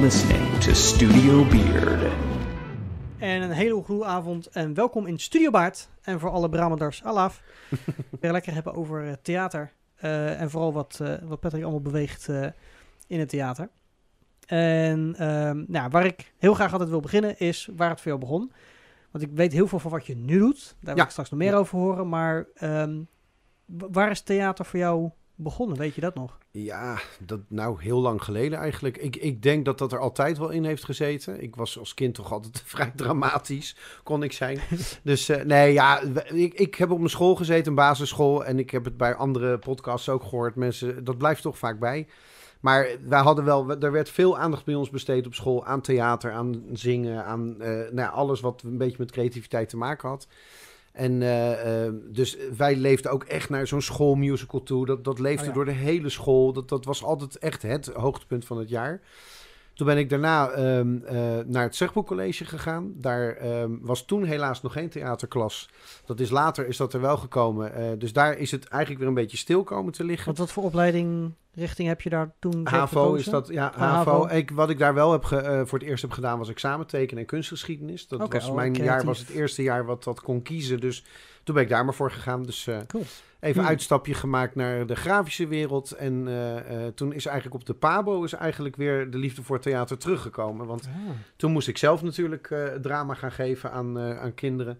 listening to Studio Beard. En een hele goede avond en welkom in Studio Baard. En voor alle Brabanders, alaf. Weer lekker hebben over eh, theater. eh, en vooral wat, eh, wat Patrick allemaal beweegt eh, in het theater. En ehm, nou, waar ik heel graag altijd wil beginnen is waar het voor jou begon. Want ik weet heel veel van wat je nu doet. Daar wil Ja. ik straks nog meer over horen. Maar ehm, waar is theater voor jou begonnen? Weet je dat nog? Ja, dat nou heel lang geleden eigenlijk. Ik, ik denk dat dat er altijd wel in heeft gezeten. Ik was als kind toch altijd vrij dramatisch, kon ik zijn. Dus eh, nee, ja, ik, ik heb op mijn school gezeten, een basisschool. En ik heb het bij andere podcasts ook gehoord. Mensen, dat blijft toch vaak bij. Maar wij hadden wel, er werd veel aandacht bij ons besteed op school aan theater, aan zingen, aan eh, nou ja, alles wat een beetje met creativiteit te maken had. En eh, eh, dus wij leefden ook echt naar zo'n schoolmusical toe. Dat, dat leefde Oh ja. door de hele school. Dat, dat was altijd echt het hoogtepunt van het jaar. Toen ben ik daarna ehm, eh, naar het Zegboekcollege gegaan. Daar ehm, was toen helaas nog geen theaterklas. Dat is later is dat er wel gekomen. Eh, dus daar is het eigenlijk weer een beetje stil komen te liggen. Want wat voor opleiding, richting heb je daar toen HAVO is dat, ja, HAVO. HAVO. Ik, wat ik daar wel heb ge- eh, voor het eerst heb gedaan was examentekenen en kunstgeschiedenis. Dat was oh, mijn jaar, was het eerste jaar wat dat kon kiezen. Dus toen ben ik daar maar voor gegaan. Dus Cool. Even Hmm. uitstapje gemaakt naar de grafische wereld. En eh, eh, toen is eigenlijk op de PABO is eigenlijk weer de liefde voor theater teruggekomen. Want Ah. toen moest ik zelf natuurlijk eh, drama gaan geven aan, aan kinderen.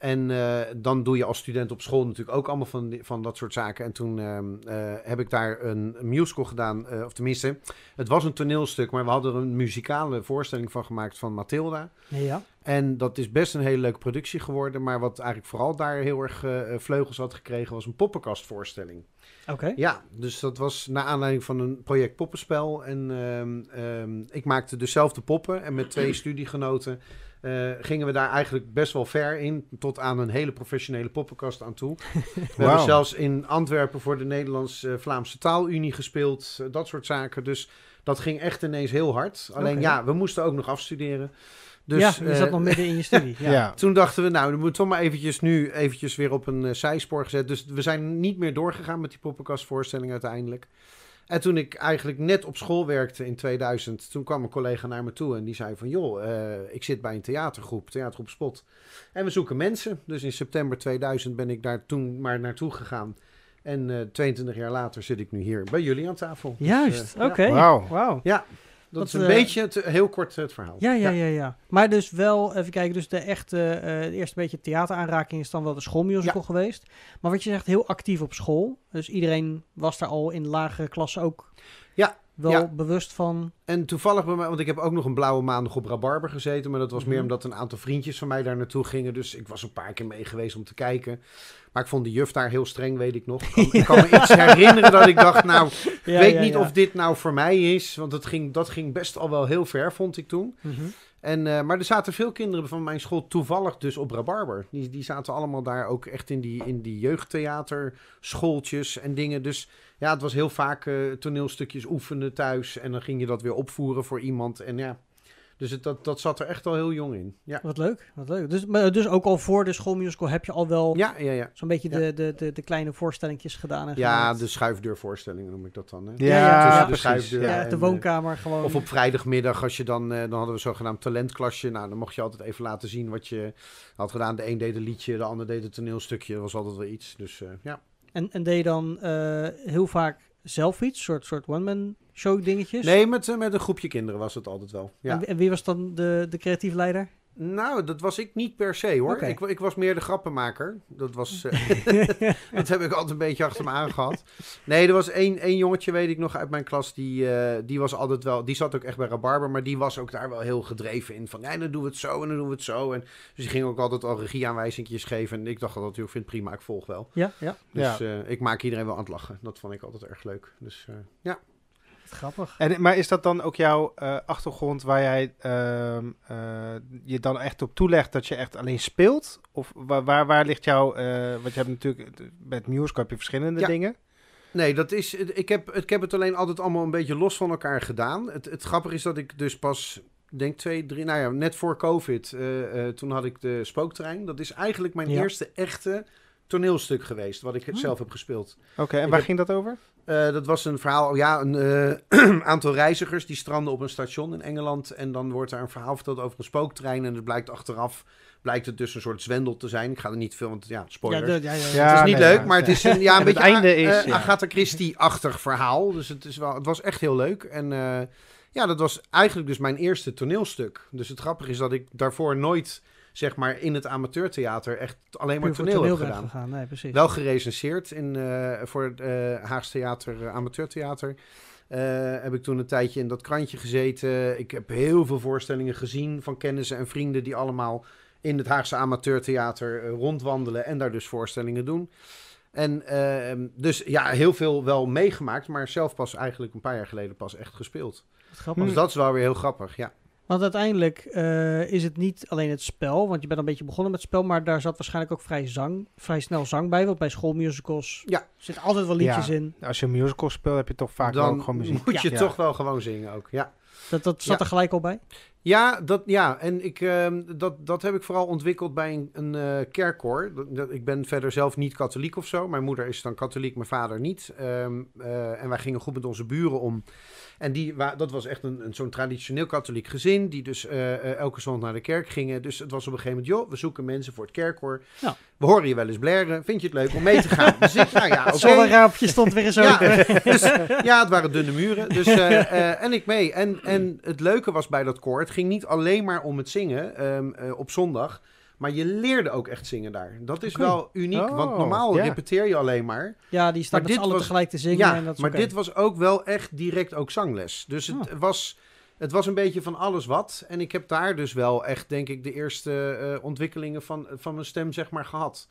En eh, dan doe je als student op school natuurlijk ook allemaal van, die- van dat soort zaken. En toen ehm, eh, heb ik daar een, een musical gedaan. eh, of tenminste, het was een toneelstuk, maar we hadden er een muzikale voorstelling van gemaakt van Mathilda. Ja. En dat is best een hele leuke productie geworden. Maar wat eigenlijk vooral daar heel erg vleugels had gekregen, was een poppenkastvoorstelling. Oké. Ja, dus dat was naar aanleiding van een project poppenspel. En ehm, ehm, ik maakte dus zelf de poppen. En met twee studiegenoten eh, gingen we daar eigenlijk best wel ver in. Tot aan een hele professionele poppenkast aan toe. We hebben zelfs in Antwerpen voor de Nederlands-Vlaamse Taalunie gespeeld. eh, dat soort zaken. Dus dat ging echt ineens heel hard. Alleen ja, we moesten ook nog afstuderen. Dus, ja, je eh, zat nog midden in je studie. Ja. Ja. toen dachten we, nou, dan moeten we toch maar eventjes nu eventjes weer op een eh, zijspoor gezet. Dus we zijn niet meer doorgegaan met die poppenkastvoorstelling uiteindelijk. En toen ik eigenlijk net op school werkte in 2000, toen kwam een collega naar me toe en die zei van, joh, eh, ik zit bij een theatergroep, theatergroep Spot. En we zoeken mensen. Dus in september 2000 ben ik daar toen maar naartoe gegaan. En eh 22 jaar later zit ik nu hier bij jullie aan tafel. Dus, Juist, eh, oké. ja, Wauw. Wauw. Dat is een eh, beetje, het, heel kort het verhaal. Ja, ja, ja, ja. Maar dus wel, even kijken, dus de echte, eh, eerste beetje theateraanraking is dan wel de schoolmusical geweest. Maar wat je zegt, heel actief op school. Dus iedereen was daar al in lagere klassen ook Ja, wel ja. bewust van. En toevallig bij mij, want ik heb ook nog een blauwe maandag op Rabarber gezeten. Maar dat was Mhm. meer omdat een aantal vriendjes van mij daar naartoe gingen. Dus ik was een paar keer mee geweest om te kijken. Maar ik vond de juf daar heel streng, weet ik nog. Ik kan, me iets herinneren dat ik dacht, nou, ik Ja, weet niet of dit nou voor mij is. Want dat ging, dat ging best al wel heel ver, vond ik toen. Mhm. En, eh, maar er zaten veel kinderen van mijn school toevallig dus op Rabarber. Die, die zaten allemaal daar ook echt in die, in die jeugdtheaterschooltjes en dingen. Dus ja, het was heel vaak eh, toneelstukjes oefenen thuis. En dan ging je dat weer opvoeren voor iemand. En ja, dus het, dat, dat zat er echt al heel jong in. Ja, Wat leuk, wat leuk. Dus, maar, dus ook al voor de schoolmusical heb je al wel ja, ja. Ja, zo'n beetje Ja. de, de, de, de kleine voorstellingjes gedaan. En ja gemaakt. de schuifdeurvoorstelling noem ik dat dan. Hè? Ja, ja, tussen de schuifdeur ja, en, de eh, woonkamer gewoon. Of op vrijdagmiddag, als je dan, eh, dan hadden we zogenaamd talentklasje. Nou, dan mocht je altijd even laten zien wat je had gedaan. De een deed een liedje, de ander deed een toneelstukje. Dat was altijd wel iets. Dus ja. En, en deed je dan eh, heel vaak zelf iets, soort, soort one-man show dingetjes? Nee, met, eh, met een groepje kinderen was het altijd wel. Ja. En, wie- en wie was dan de, de creatief leider? Nou, dat was ik niet per se hoor. Ik, ik was meer de grappenmaker. Dat was. eh, dat heb ik altijd een beetje achter me aangehad. Nee, er was één, één jongetje, weet ik nog, uit mijn klas. Die, eh, die was altijd wel. Die zat ook echt bij Rabarber. Maar die was ook daar wel heel gedreven in. Van ja, dan doen we het zo en dan doen we het zo. En, dus die ging ook altijd al regieaanwijzingjes geven. En ik dacht altijd, joh, ik vind prima, ik volg wel. ja, ja. Dus Ja. eh, ik maak iedereen wel aan het lachen. Dat vond ik altijd erg leuk. Dus eh, ja. Grappig. En, maar is dat dan ook jouw eh, achtergrond waar jij ehm, eh, je dan echt op toelegt dat je echt alleen speelt? Of waar, waar, waar ligt jouw... eh want je hebt natuurlijk... Met musical heb je verschillende Ja. dingen. Nee, dat is, ik, heb, ik heb het alleen altijd allemaal een beetje los van elkaar gedaan. Het, het grappige is dat ik dus pas, denk twee, drie, nou ja, net voor COVID, eh, eh, toen had ik de spookterrein. Dat is eigenlijk mijn Ja. eerste echte toneelstuk geweest, wat ik Oh. zelf heb gespeeld. Oké, en Ik waar heb- ging dat over? Eh, dat was een verhaal, ja, een eh, aantal reizigers die stranden op een station in Engeland. En dan wordt daar een verhaal verteld over een spooktrein. En het blijkt achteraf, blijkt het dus een soort zwendel te zijn. Ik ga er niet veel, want ja, de- ja, ja, ja. Ja, het is niet nee, leuk, ja, maar het is een, ja, een En het beetje einde is, eh, ja. Agatha Christie-achtig verhaal. Dus het, is wel, het was echt heel leuk. En eh, ja, dat was eigenlijk dus mijn eerste toneelstuk. Dus het grappige is dat ik daarvoor nooit, zeg maar, in het amateurtheater echt alleen maar toneel, heb bent gedaan. gegaan. Nee, precies. Wel gerecenseerd in, eh, voor het Haagse Theater, eh, Amateurtheater. Heb ik toen een tijdje in dat krantje gezeten. Ik heb heel veel voorstellingen gezien van kennissen en vrienden die allemaal in het Haagse Amateurtheater rondwandelen en daar dus voorstellingen doen. En ehm, dus ja, heel veel wel meegemaakt, maar zelf pas eigenlijk een paar jaar geleden pas echt gespeeld. Wat grappig. Dus dat is wel weer heel grappig, ja. Want uiteindelijk eh, is het niet alleen het spel, want je bent een beetje begonnen met het spel, maar daar zat waarschijnlijk ook vrij, zang, vrij snel zang bij. Want bij schoolmusicals Ja. zit altijd wel liedjes Ja. in. Als je een musical speelt, heb je toch vaak wel Dan ook gewoon muziek. moet je Ja. toch wel gewoon zingen ook, ja. Dat, dat zat Ja. er gelijk al bij. Ja, dat, ja. en ik, ehm, dat, dat heb ik vooral ontwikkeld bij een, een eh, kerkkoor. Dat, dat- ik ben verder zelf niet katholiek of zo. Mijn moeder is dan katholiek, mijn vader niet. Ehm, eh, en wij gingen goed met onze buren om. En die, wa- dat was echt een, een, zo'n traditioneel katholiek gezin, die dus eh, eh, elke zondag naar de kerk gingen. Dus het was op een gegeven moment, joh, we zoeken mensen voor het kerkkoor. Ja. We horen je wel eens blaren, vind je het leuk om mee te gaan? dus ik, nou ja, stond weer eens Ja, open. dus, ja, het waren dunne muren. Dus, eh, en ik mee. En, en het leuke was bij dat koor, het ging niet alleen maar om het zingen ehm, eh, op zondag. Maar je leerde ook echt zingen daar. Dat is wel uniek, Oh, want normaal ja. repeteer je alleen maar. Ja, die staan Maar met z'n dit was- tegelijk te zingen. ja, en dat is maar dit was ook wel echt direct ook zangles. Dus het, Oh. was, het was een beetje van alles wat. En ik heb daar dus wel echt, denk ik, de eerste eh, ontwikkelingen van, van mijn stem, zeg maar, gehad.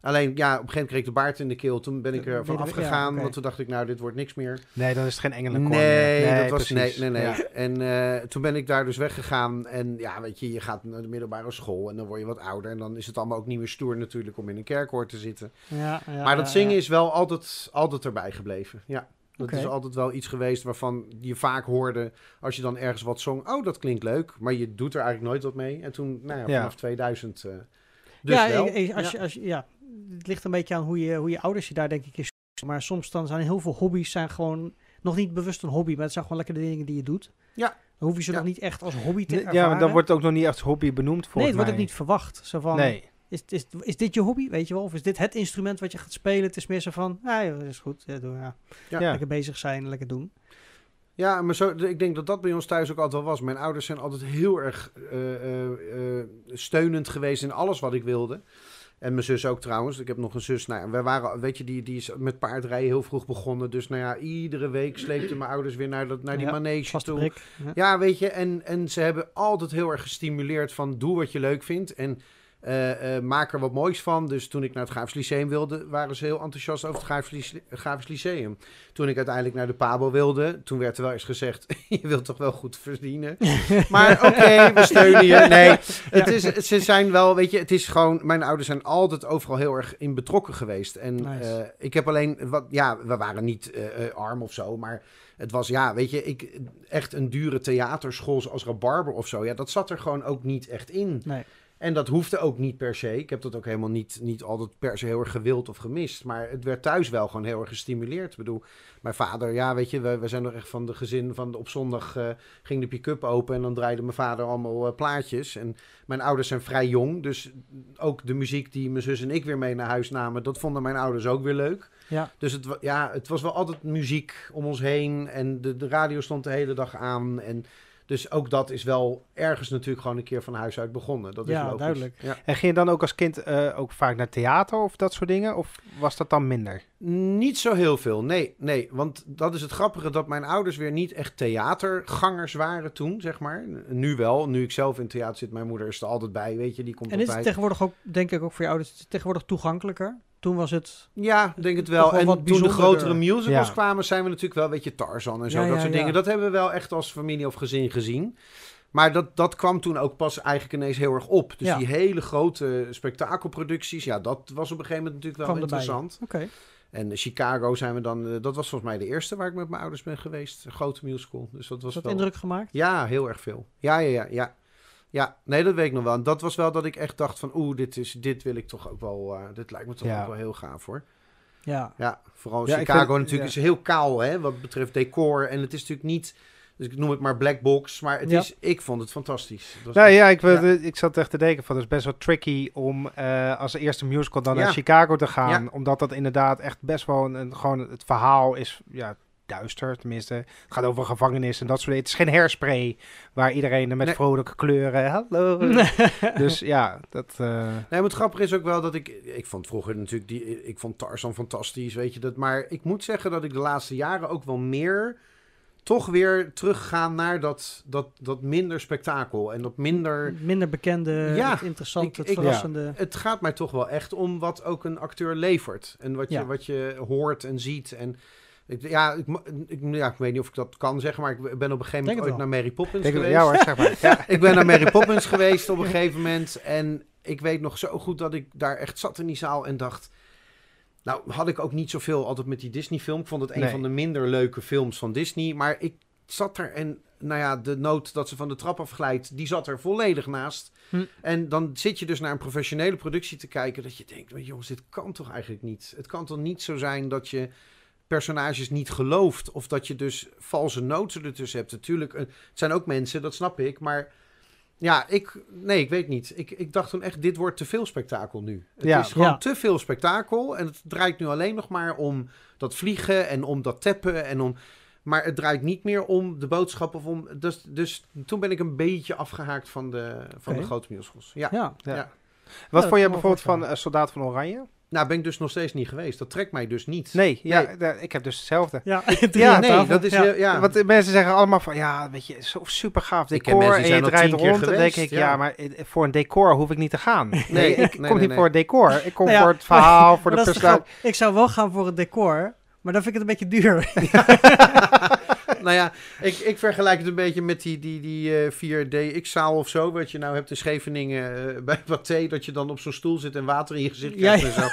Alleen, ja, op een gegeven moment kreeg ik de baard in de keel. Toen ben ik er van ja, afgegaan. Want toen dacht ik, nou, dit wordt niks meer. Nee, dan is het geen engelenkoor Nee, dat was, nee, precies. nee, nee. Ja. En eh, toen ben ik daar dus weggegaan. En ja, weet je, je gaat naar de middelbare school en dan word je wat ouder. En dan is het allemaal ook niet meer stoer natuurlijk om in een kerkhoor te zitten. Ja, ja, maar dat zingen ja. is wel altijd, altijd erbij gebleven. Ja, dat is altijd wel iets geweest waarvan je vaak hoorde als je dan ergens wat zong. Oh, dat klinkt leuk, maar je doet er eigenlijk nooit wat mee. En toen, nou ja, Ja. vanaf 2000 eh, dus ja, wel. ik- ik- als Ja. Je, als je, ja, het ligt een beetje aan hoe je, hoe je ouders je daar denk ik is. Maar soms dan zijn heel veel hobby's zijn gewoon nog niet bewust een hobby, maar het zijn gewoon lekker de dingen die je doet. Ja. Dan hoef je ze Ja. nog niet echt als hobby te Nee, ervaren. Ja, maar dan wordt het ook nog niet echt hobby benoemd nee, volgens het wordt ook niet verwacht. Zo van, Nee. is, is, is dit je hobby, weet je wel? Of is dit het instrument wat je gaat spelen? Het is meer zo van, ja, ja, dat is goed. Ja, doe, ja. Ja. Ja. Lekker bezig zijn, lekker doen. Ja, maar zo, ik denk dat dat bij ons thuis ook altijd wel was. Mijn ouders zijn altijd heel erg eh, eh, eh, steunend geweest in alles wat ik wilde. En mijn zus ook trouwens. Ik heb nog een zus. Nou, ja, wij waren, weet je, die, die is met paardrijden heel vroeg begonnen. Dus nou ja, iedere week sleepten mijn ouders weer naar, dat, naar die Ja, manege toe. Ja. Ja, weet je, en, en ze hebben altijd heel erg gestimuleerd van doe wat je leuk vindt en eh, eh, maak er wat moois van. Dus toen ik naar het Grafisch Lyceum wilde, waren ze heel enthousiast over het Lyce- Grafisch Lyceum. Toen ik uiteindelijk naar de Pabo wilde, toen werd er wel eens gezegd, je wilt toch wel goed verdienen. Maar oké, we steunen je. Nee, het is, ze zijn wel, weet je, het is gewoon, mijn ouders zijn altijd overal heel erg in betrokken geweest. En Nice. eh, ik heb alleen, wat, ja, we waren niet arm of zo, maar het was, ja, weet je, ik, echt een dure theaterschool zoals Rabarber of zo. Ja, dat zat er gewoon ook niet echt in. Nee. En dat hoefde ook niet per se. Ik heb dat ook helemaal niet, niet altijd per se heel erg gewild of gemist. Maar het werd thuis wel gewoon heel erg gestimuleerd. Ik bedoel, mijn vader, ja, weet je, we, we zijn nog echt van de gezin van op zondag eh, ging de pick-up open en dan draaide mijn vader allemaal eh, plaatjes. En mijn ouders zijn vrij jong, dus ook de muziek die mijn zus en ik weer mee naar huis namen, dat vonden mijn ouders ook weer leuk. Ja. Dus het, ja, het was wel altijd muziek om ons heen en de, de radio stond de hele dag aan. En dus ook dat is wel ergens natuurlijk gewoon een keer van huis uit begonnen. Dat is Ja, logisch. duidelijk. Ja. En ging je dan ook als kind eh, ook vaak naar theater of dat soort dingen? Of was dat dan minder? Niet zo heel veel, nee, nee. Want dat is het grappige dat mijn ouders weer niet echt theatergangers waren toen, zeg maar. Nu wel, nu ik zelf in theater zit, mijn moeder is er altijd bij, weet je, die komt En is het tegenwoordig ook, denk ik ook voor je ouders, tegenwoordig toegankelijker? Toen was het... Ja, denk het wel. wel En toen de grotere musicals Ja. kwamen, zijn we natuurlijk wel, weet je, Tarzan en zo, Ja, dat soort dingen. Dat hebben we wel echt als familie of gezin gezien. Maar dat, dat kwam toen ook pas eigenlijk ineens heel erg op. Dus die hele grote spektakelproducties, ja, dat was op een gegeven moment natuurlijk wel Kwam interessant. Oké. En Chicago zijn we dan, eh, dat was volgens mij de eerste waar ik met mijn ouders ben geweest. Een grote musical. Dus dat was Is dat wel... indruk gemaakt? Ja, heel erg veel. Ja, ja, ja, ja. Ja, nee, dat weet ik nog wel. En dat was wel dat ik echt dacht van, oeh, dit, is, dit wil ik toch ook wel, eh, dit lijkt me toch Ja. ook wel heel gaaf hoor. Ja. Ja, vooral Ja, Chicago vind- natuurlijk ja. is heel kaal hè, wat betreft decor. En het is natuurlijk niet, dus ik noem het maar black box, maar het is, ik vond het fantastisch. Het Nou ja, ik, ik zat echt te denken van, het is best wel tricky om eh, als eerste musical dan naar Chicago te gaan. Omdat dat inderdaad echt best wel een, een- gewoon het verhaal is, ja, duister tenminste. Het gaat over gevangenis en dat soort dingen. Het is geen hairspray waar iedereen er met Nee. vrolijke kleuren, hallo. dus ja, dat... eh, Nee, maar het grappige is ook wel dat ik... Ik vond vroeger natuurlijk... Die, ik vond Tarzan fantastisch, weet je dat. Maar ik moet zeggen dat ik de laatste jaren ook wel meer... toch weer teruggaan naar dat, dat, dat minder spektakel. En dat minder... Minder bekende, Ja, het interessante, ik- het ik- verrassende. Het gaat mij toch wel echt om wat ook een acteur levert. En wat je, Ja. wat je hoort en ziet. En ik, ja, ik, ik, ja, ik weet niet of ik dat kan zeggen, maar ik ben op een gegeven moment ooit naar Mary Poppins geweest. ja hoor, zeg maar. Ja. Ik ben naar Mary Poppins geweest op een gegeven moment. En ik weet nog zo goed dat ik daar echt zat in die zaal en dacht... Nou, had ik ook niet zoveel altijd met die Disney-film. Ik vond het een Nee. van de minder leuke films van Disney. Maar ik zat er en, nou ja, de noot dat ze van de trap afglijdt, die zat er volledig naast. Hm. En dan zit je dus naar een professionele productie te kijken, dat je denkt, jongens, dit kan toch eigenlijk niet? Het kan toch niet zo zijn dat je personages niet gelooft. Of dat je dus valse noten ertussen hebt. Natuurlijk, eh, het zijn ook mensen, dat snap ik. Maar ja, ik, nee, ik weet niet. Ik, ik dacht toen echt, dit wordt te veel spektakel nu. Het Ja. is gewoon Ja. te veel spektakel. En het draait nu alleen nog maar om dat vliegen en om dat tappen en om... Maar het draait niet meer om de boodschap of om... Dus, dus toen ben ik een beetje afgehaakt van de, van de grote musicals. Ja. Ja. Ja. Ja. Wat vond me bijvoorbeeld van eh, Soldaat van Oranje? Nou, ben ik dus nog steeds niet geweest. Dat trekt mij dus niet. Nee, ja, Nee. ik heb dus hetzelfde. Ja, Ja, nee, dat is... ja. heel- Ja. Want mensen zeggen allemaal van, ja, weet je, zo super gaaf Ik ken decor mensen die en je zijn al draait tien keer rond. En dan denk geweest, ik, ja. ja. maar eh, voor een decor hoef ik niet te gaan. Nee, Nee, ik nee, kom nee, niet nee. voor het decor. Ik kom Nou ja, voor het verhaal, voor de grappig. Ik zou wel gaan voor het decor, maar dan vind ik het een beetje duur. Nou ja, ik, ik vergelijk het een beetje met die, die, die eh 4DX-zaal of zo. Wat je nou hebt in Scheveningen eh, bij Pathé. Dat je dan op zo'n stoel zit en water in je gezicht krijgt en zo.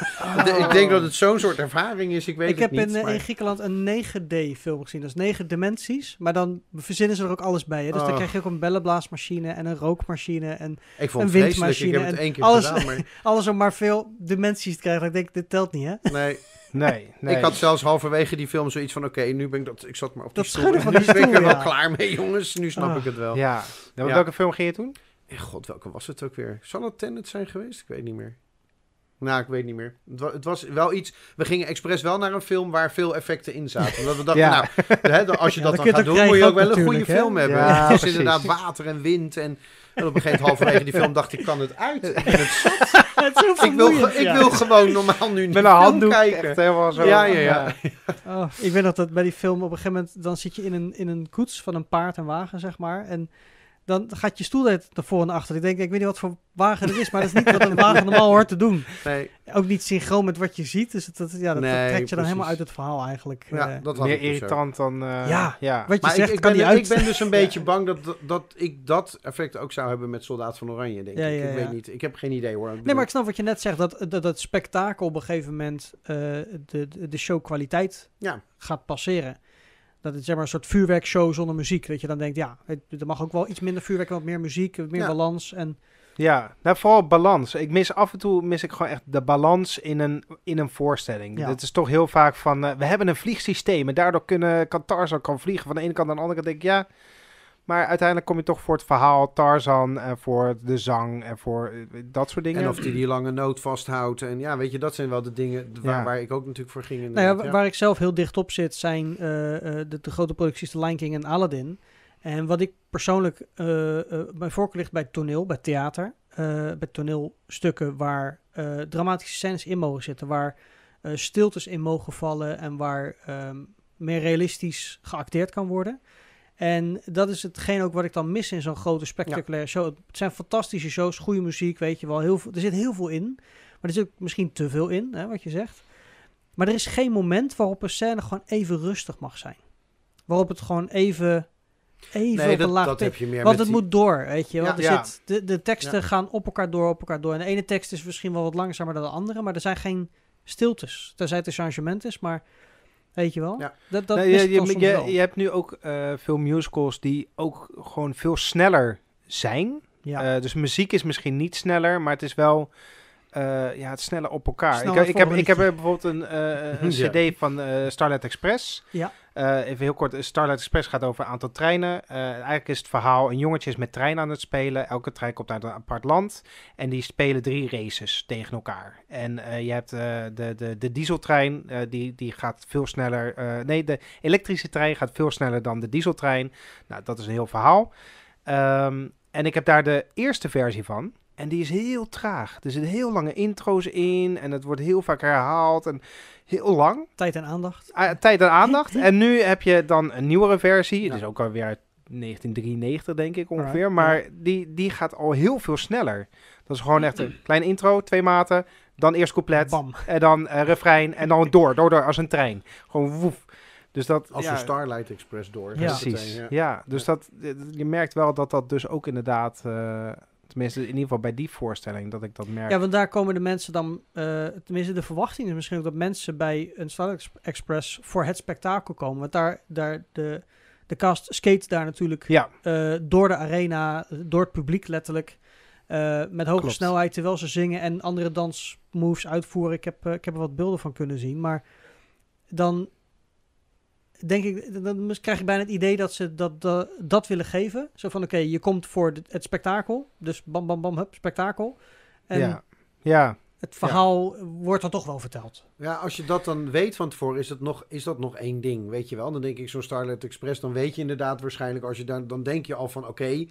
Ik denk dat het zo'n soort ervaring is. Ik weet ik heb het niet. in, eh, maar- in Griekenland een 9D-film gezien. Dat is 9 dimensies. Maar dan verzinnen ze er ook alles bij. Hè? Dus dan Oh. krijg je ook een bellenblaasmachine en een rookmachine. En ik vond een. Ik windmachine heb het en één keer alles- gedaan. Maar alles om maar veel dimensies te krijgen. Ik denk, dit telt niet, hè? nee, Nee, nee. ik had zelfs halverwege die film zoiets van... Oké, nu ben ik dat... Ik zat maar op die Dat stoel. van Nu die ben ik er wel klaar mee, jongens. Nu snap Ah. ik het wel. Ja. Nou, Ja. Welke film ging je toen? Eh, God, welke was het ook weer? Zal het Tenet zijn geweest? Ik weet niet meer. Nou, ik weet niet meer. Het was, het was wel iets... We gingen expres wel naar een film waar veel effecten in zaten. Omdat we dachten, Ja. nou, hè, als je Ja, dat dan gaat doen, moet je ook wel een goede film hebben. Ja, het is precies. inderdaad water en wind. En, en op een gegeven moment halverwege die film dacht ik, kan het uit? Ik ben het zat. het is heel Ik wil, ik wil gewoon normaal nu niet Met een handdoek. kijken. Echt helemaal zo. Ja, ja, ja. Oh, ik weet nog dat bij die film op een gegeven moment... dan zit je in een, in een koets van een paard en wagen, zeg maar. En dan gaat je stoel naar voren en achter. Ik denk, ik weet niet wat voor wagen het is... maar dat is niet wat een wagen normaal hoort te doen. Nee, Ook niet synchroon met wat je ziet. Dus dat, dat- ja, dat, Nee, trekt je dan helemaal uit het verhaal eigenlijk. ja, Eh, dat Meer dus irritant dan... eh, Ja. ja. wat je Maar zegt, ik, ik, kan ben, niet uit. ik ben dus een beetje bang dat, dat, dat ik dat effect ook zou hebben met Soldaat van Oranje, denk Ja, ik. ja, ik ja. weet niet. Ik heb geen idee hoor. Nee, maar ik snap wat je net zegt. Dat, dat het spektakel op een gegeven moment eh, de, de, de showkwaliteit Ja. gaat passeren. Dat het zeg maar een soort vuurwerkshow zonder muziek. Dat je dan denkt, ja, het- er mag ook wel iets minder vuurwerk, wat meer muziek, wat meer Ja. balans. En Ja, nou vooral balans. Ik mis af en toe mis ik gewoon echt de balans in een, in een voorstelling. Ja. Het is toch heel vaak van, eh, we hebben een vliegsysteem en daardoor kunnen, kan Tarzan kan vliegen van de ene kant naar de andere kant. Denk ik, ja, maar uiteindelijk kom je toch voor het verhaal Tarzan en voor de zang en voor eh, dat soort dingen. En of die die lange noot vasthoudt. En ja, weet je, dat zijn wel de dingen waar, Ja. waar ik ook natuurlijk voor ging. nou ja, waar ik zelf heel dicht op zit, zijn eh, eh, de, de grote producties The Lion King en Aladdin. En wat ik persoonlijk, eh eh mijn voorkeur ligt bij toneel, bij theater. eh, bij toneelstukken waar eh, dramatische scènes in mogen zitten. Waar eh, stiltes in mogen vallen en waar ehm, meer realistisch geacteerd kan worden. En dat is hetgeen ook wat ik dan mis in zo'n grote spectaculaire show. Het zijn fantastische shows, goede muziek, weet je wel. Heel veel, er zit heel veel in. Maar er zit ook misschien te veel in, hè, wat je zegt. Maar er is geen moment waarop een scène gewoon even rustig mag zijn. Waarop het gewoon even, even Nee, dat, laag dat heb je meer Want het die- moet door, weet je wel. Ja. er Ja. zit, de, de teksten Ja. gaan op elkaar door, op elkaar door. En de ene tekst is misschien wel wat langzamer dan de andere, maar er zijn geen stiltes. Tenzij het een changement is, maar weet je wel. Ja. Dat, dat Nee, je, je, soms wel. je, je hebt nu ook eh, veel musicals die ook gewoon veel sneller zijn. Ja. Eh, dus muziek is misschien niet sneller, maar het is wel eh, ja, het sneller op elkaar. Ik, Sneller ik, heb, ik heb bijvoorbeeld een, eh, een Ja. cd van eh, Starlight Express. Ja. Eh, even heel kort, Starlight Express gaat over een aantal treinen. Eh, eigenlijk is het verhaal, een jongetje is met trein aan het spelen. Elke trein komt uit een apart land. En die spelen drie races tegen elkaar. En eh, je hebt de, de, de dieseltrein, die, die gaat veel sneller... nee, de elektrische trein gaat veel sneller dan de dieseltrein. Nou, dat is een heel verhaal. Ehm, en ik heb daar de eerste versie van. En die is heel traag. Er zitten heel lange intro's in. En het wordt heel vaak herhaald. En heel lang. Tijd en aandacht. Ah, tijd en aandacht. en nu heb je dan een nieuwere versie. Ja. Het is ook alweer uit 1993, denk ik ongeveer. Maar die, die gaat al heel veel sneller. Dat is gewoon echt een klein intro, twee maten. Dan eerst couplet. Bam. En dan eh, refrein. En dan door, door, door als een trein. Gewoon woef. Dus dat, Als ja, een Starlight Express door. Ja. Precies. Meteen, Ja, dus Dat, je merkt wel dat dat dus ook inderdaad... eh, tenminste, in ieder geval bij die voorstelling, dat ik dat merk. Ja, want daar komen de mensen dan, eh, tenminste de verwachting is misschien ook dat mensen bij een Starlight Express voor het spektakel komen. Want daar, daar de, de cast skate daar natuurlijk ja, eh, door de arena, door het publiek letterlijk. eh, met hoge Klopt. snelheid terwijl ze zingen en andere dansmoves uitvoeren. Ik heb, ik heb er wat beelden van kunnen zien. Maar dan denk ik, dan krijg ik bijna het idee dat ze dat, dat, dat willen geven. Zo van, oké, je komt voor het spektakel. Dus bam, bam, bam, hup, spektakel. En ja, ja, het verhaal wordt dan toch wel verteld. Ja, als je dat dan weet van tevoren, is dat nog, is dat nog één ding, weet je wel. Dan denk ik zo'n Starlight Express, dan weet je inderdaad waarschijnlijk, als je daar, dan denk je al van oké.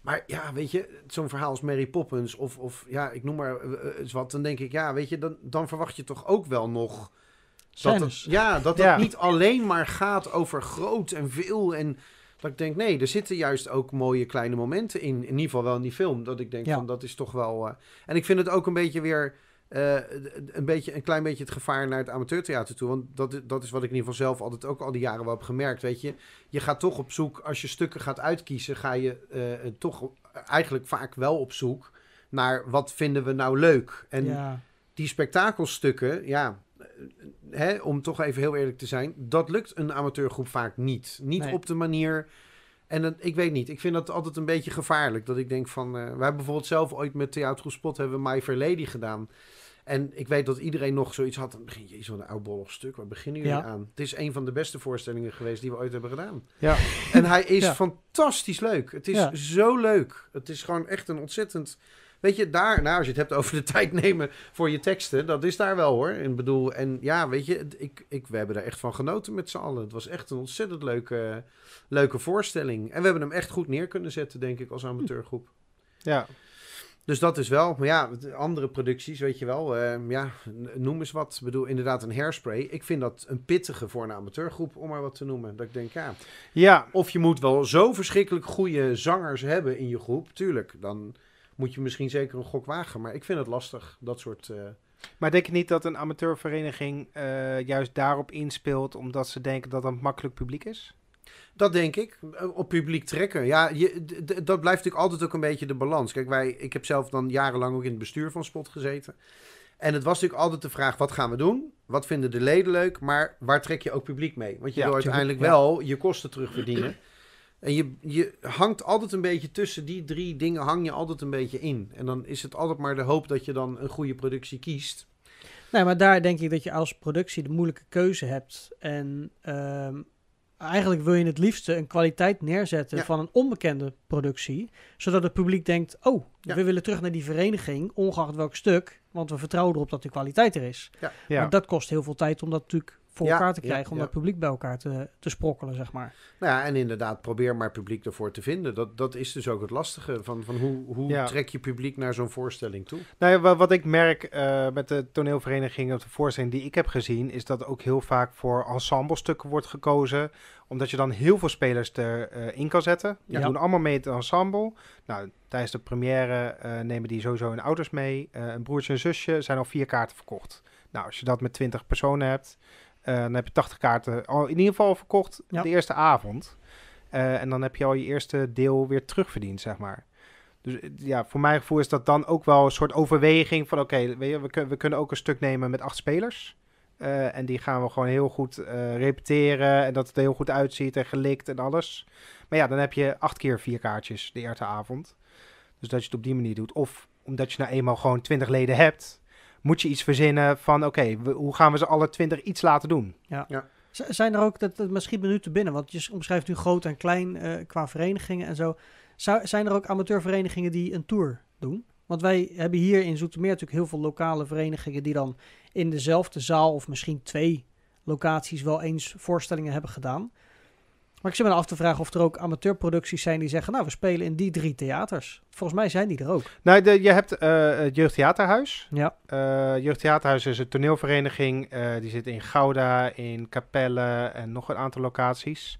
maar ja, weet je, zo'n verhaal als Mary Poppins of, of ja, ik noem maar eh, eh, eens wat. Dan denk ik, ja, weet je, dan, dan verwacht je toch ook wel nog... Dat het, Scènes. ja, dat het Ja. niet alleen maar gaat over groot en veel en... Dat ik denk, nee, er zitten juist ook mooie kleine momenten in. In ieder geval wel in die film. Dat ik denk Ja. van, dat is toch wel... eh, En ik vind het ook een beetje weer... eh, een, beetje, een klein beetje het gevaar naar het amateurtheater toe. Want dat, dat is wat ik in ieder geval zelf altijd ook al die jaren wel heb gemerkt. Weet je, je gaat toch op zoek, als je stukken gaat uitkiezen, ga je eh, toch eigenlijk vaak wel op zoek naar wat vinden we nou leuk. En ja. die spektakelstukken, ja, hè, om toch even heel eerlijk te zijn, dat lukt een amateurgroep vaak niet. Niet Nee. op de manier. En dat, ik weet niet, ik vind dat altijd een beetje gevaarlijk. Dat ik denk van, eh wij hebben bijvoorbeeld zelf ooit met Theater Spot hebben My Fair Lady gedaan. En ik weet dat iedereen nog zoiets had. Dan begin je zo'n oudbollig stuk. Waar beginnen jullie Ja. aan? Het is een van de beste voorstellingen geweest die we ooit hebben gedaan. ja. En hij is Ja. fantastisch leuk. Het is Ja. zo leuk. Het is gewoon echt een ontzettend. Weet je, daar, nou, als je het hebt over de tijd nemen voor je teksten, dat is daar wel hoor. Ik bedoel, en ja, weet je, ik, ik, we hebben er echt van genoten met z'n allen. Het was echt een ontzettend leuke, leuke voorstelling. En we hebben hem echt goed neer kunnen zetten, denk ik, als amateurgroep. ja. Dus dat is wel, maar ja, de andere producties, weet je wel, eh, ja, noem eens wat. Ik bedoel, inderdaad, een hairspray. Ik vind dat een pittige voor een amateurgroep, om maar wat te noemen. Dat ik denk, ja, ja. of je moet wel zo verschrikkelijk goede zangers hebben in je groep. Tuurlijk, dan moet je misschien zeker een gok wagen. Maar ik vind het lastig, dat soort... eh, Maar denk je niet dat een amateurvereniging eh, juist daarop inspeelt, omdat ze denken dat dat makkelijk publiek is? Dat denk ik. Eh, Op publiek trekken. Ja, je, dat blijft natuurlijk altijd ook een beetje de balans. Kijk, wij, ik heb zelf dan jarenlang ook in het bestuur van Spot gezeten. En het was natuurlijk altijd de vraag, wat gaan we doen? Wat vinden de leden leuk? Maar waar trek je ook publiek mee? Want je Ja, wil uiteindelijk ja. wel je kosten terugverdienen. En je, je hangt altijd een beetje tussen die drie dingen, hang je altijd een beetje in. En dan is het altijd maar de hoop dat je dan een goede productie kiest. Nee, maar daar denk ik dat je als productie de moeilijke keuze hebt. En ehm, eigenlijk wil je het liefste een kwaliteit neerzetten Ja. van een onbekende productie. Zodat het publiek denkt, oh, Ja. we willen terug naar die vereniging, ongeacht welk stuk. Want we vertrouwen erop dat de kwaliteit er is. Ja. Maar dat kost heel veel tijd om dat natuurlijk voor Ja, elkaar te ja, krijgen. om ja. dat publiek bij elkaar te, te sprokkelen, zeg maar. Nou ja, en inderdaad, probeer maar publiek ervoor te vinden. Dat, dat is dus ook het lastige. Van, van hoe hoe Ja. trek je publiek naar zo'n voorstelling toe? Nou ja, wa- wat ik merk eh, met de toneelvereniging of de voorstelling die ik heb gezien, is dat ook heel vaak voor ensemblestukken wordt gekozen. Omdat je dan heel veel spelers erin kan zetten. Die Ja. doen allemaal mee het ensemble. Nou, tijdens de première eh, nemen die sowieso hun ouders mee. Eh, een broertje en zusje zijn al vier kaarten verkocht. Nou, als je dat met 20 personen hebt, eh, dan heb je 80 kaarten al in ieder geval verkocht Ja. de eerste avond. Eh, en dan heb je al je eerste deel weer terugverdiend, zeg maar. Dus eh, ja, voor mijn gevoel is dat dan ook wel een soort overweging van... oké, we, kun- we kunnen ook een stuk nemen met acht spelers. En die gaan we gewoon heel goed repeteren... en dat het er heel goed uitziet en gelikt en alles. Maar ja, dan heb je acht keer vier kaartjes de eerste avond. Dus dat je het op die manier doet. Of omdat je nou eenmaal gewoon 20 leden hebt, moet je iets verzinnen van oké, hoe gaan we ze alle 20 iets laten doen? Z- Zijn er ook, dat, dat misschien nu te binnen, want je omschrijft nu groot en klein eh, qua verenigingen en zo. Zou, zijn er ook amateurverenigingen die een tour doen? Want wij hebben hier in Zoetermeer natuurlijk heel veel lokale verenigingen die dan in dezelfde zaal of misschien twee locaties wel eens voorstellingen hebben gedaan. Maar ik zit me af te vragen of er ook amateurproducties zijn die zeggen, nou we spelen in die drie theaters. Volgens mij zijn die er ook. Nou, de, je hebt eh, het Jeugdtheaterhuis. Ja, Eh Jeugdtheaterhuis is een toneelvereniging. eh, die zit in Gouda, in Capelle en nog een aantal locaties.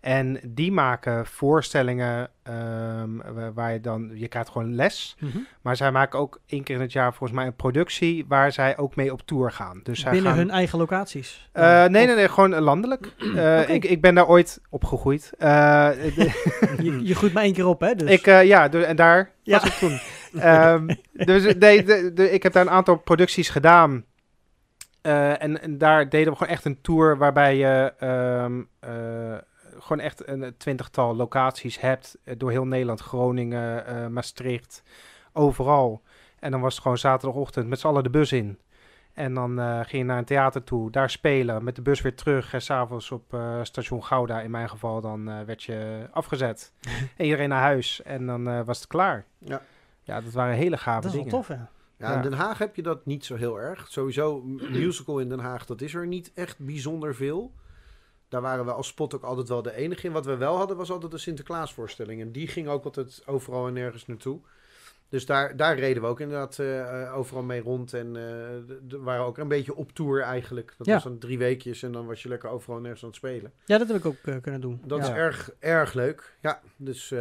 En die maken voorstellingen ehm, wa- waar je dan... Je krijgt gewoon les. Maar zij maken ook één keer in het jaar volgens mij een productie... waar zij ook mee op tour gaan. Dus zij binnen gaan, hun eigen locaties. Eh, nee, Of- nee, nee, gewoon eh, landelijk. Eh, ik, ik ben daar ooit opgegroeid. Eh, Je, je groeit maar één keer op, hè? Dus. ik, eh, ja, de- en daar Ja. was ik toen. Ehm, dus nee, de, de- ik heb daar een aantal producties gedaan. Eh, en, en daar deden we gewoon echt een tour waarbij je ehm, eh, gewoon echt een twintigtal locaties hebt. eh, door heel Nederland, Groningen, eh, Maastricht, overal. En dan was het gewoon zaterdagochtend met z'n allen de bus in. En dan eh, ging je naar een theater toe, daar spelen, met de bus weer terug. En s'avonds op eh, station Gouda, in mijn geval, dan eh, werd je afgezet. en iedereen naar huis en dan eh, was het klaar. Ja. Ja, dat waren hele gave dat is wel dingen. tof, ja. Ja, Ja. in Den Haag heb je dat niet zo heel erg. Sowieso, musical in Den Haag, dat is er niet echt bijzonder veel. Daar waren we als spot ook altijd wel de enige in. Wat we wel hadden, was altijd de Sinterklaasvoorstelling. En die ging ook altijd overal en nergens naartoe. Dus daar, daar reden we ook inderdaad eh, overal mee rond. En d- waren ook een beetje op tour eigenlijk. Dat Ja. was dan drie weekjes en dan was je lekker overal en nergens aan het spelen. Ja, dat heb ik ook kunnen doen. Dat ja. is erg, erg leuk. Ja, dus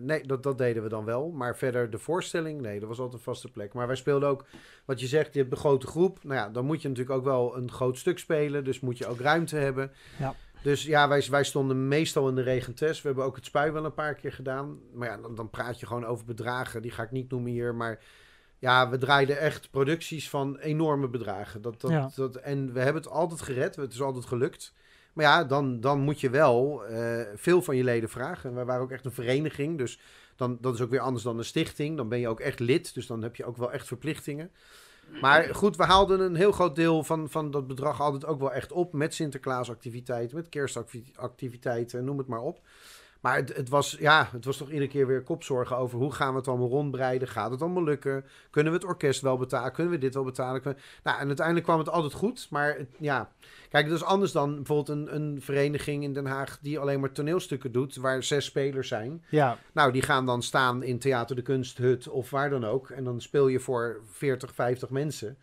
nee, dat, dat deden we dan wel. Maar verder de voorstelling, nee, dat was altijd een vaste plek. Maar wij speelden ook, wat je zegt, je hebt een grote groep. Nou ja, dan moet je natuurlijk ook wel een groot stuk spelen. Dus moet je ook ruimte hebben. Ja. Dus ja, wij, wij stonden meestal in de regentest. We hebben ook het spui wel een paar keer gedaan. Maar ja, dan, dan praat je gewoon over bedragen. Die ga ik niet noemen hier, maar... Ja, we draaiden echt producties van enorme bedragen. Dat, dat, Ja. dat, en we hebben het altijd gered. Het is altijd gelukt. Maar ja, dan, dan moet je wel eh, veel van je leden vragen. En wij waren ook echt een vereniging. Dus dan, dat is ook weer anders dan een stichting. Dan ben je ook echt lid. Dus dan heb je ook wel echt verplichtingen. Maar goed, we haalden een heel groot deel van, van dat bedrag altijd ook wel echt op. Met Sinterklaasactiviteiten, met kerstactiviteiten, noem het maar op. Maar het, het, was, ja, het was toch iedere keer weer kopzorgen over hoe gaan we het allemaal rondbreiden. Gaat het allemaal lukken? Kunnen we het orkest wel betalen? Kunnen we dit wel betalen? Nou, en uiteindelijk kwam het altijd goed. Maar het- ja, kijk, dat is anders dan bijvoorbeeld een, een vereniging in Den Haag die alleen maar toneelstukken doet, waar zes spelers zijn. Ja, Nou, die gaan dan staan in Theater de Kunsthut of waar dan ook. En dan speel je voor 40, 50 mensen.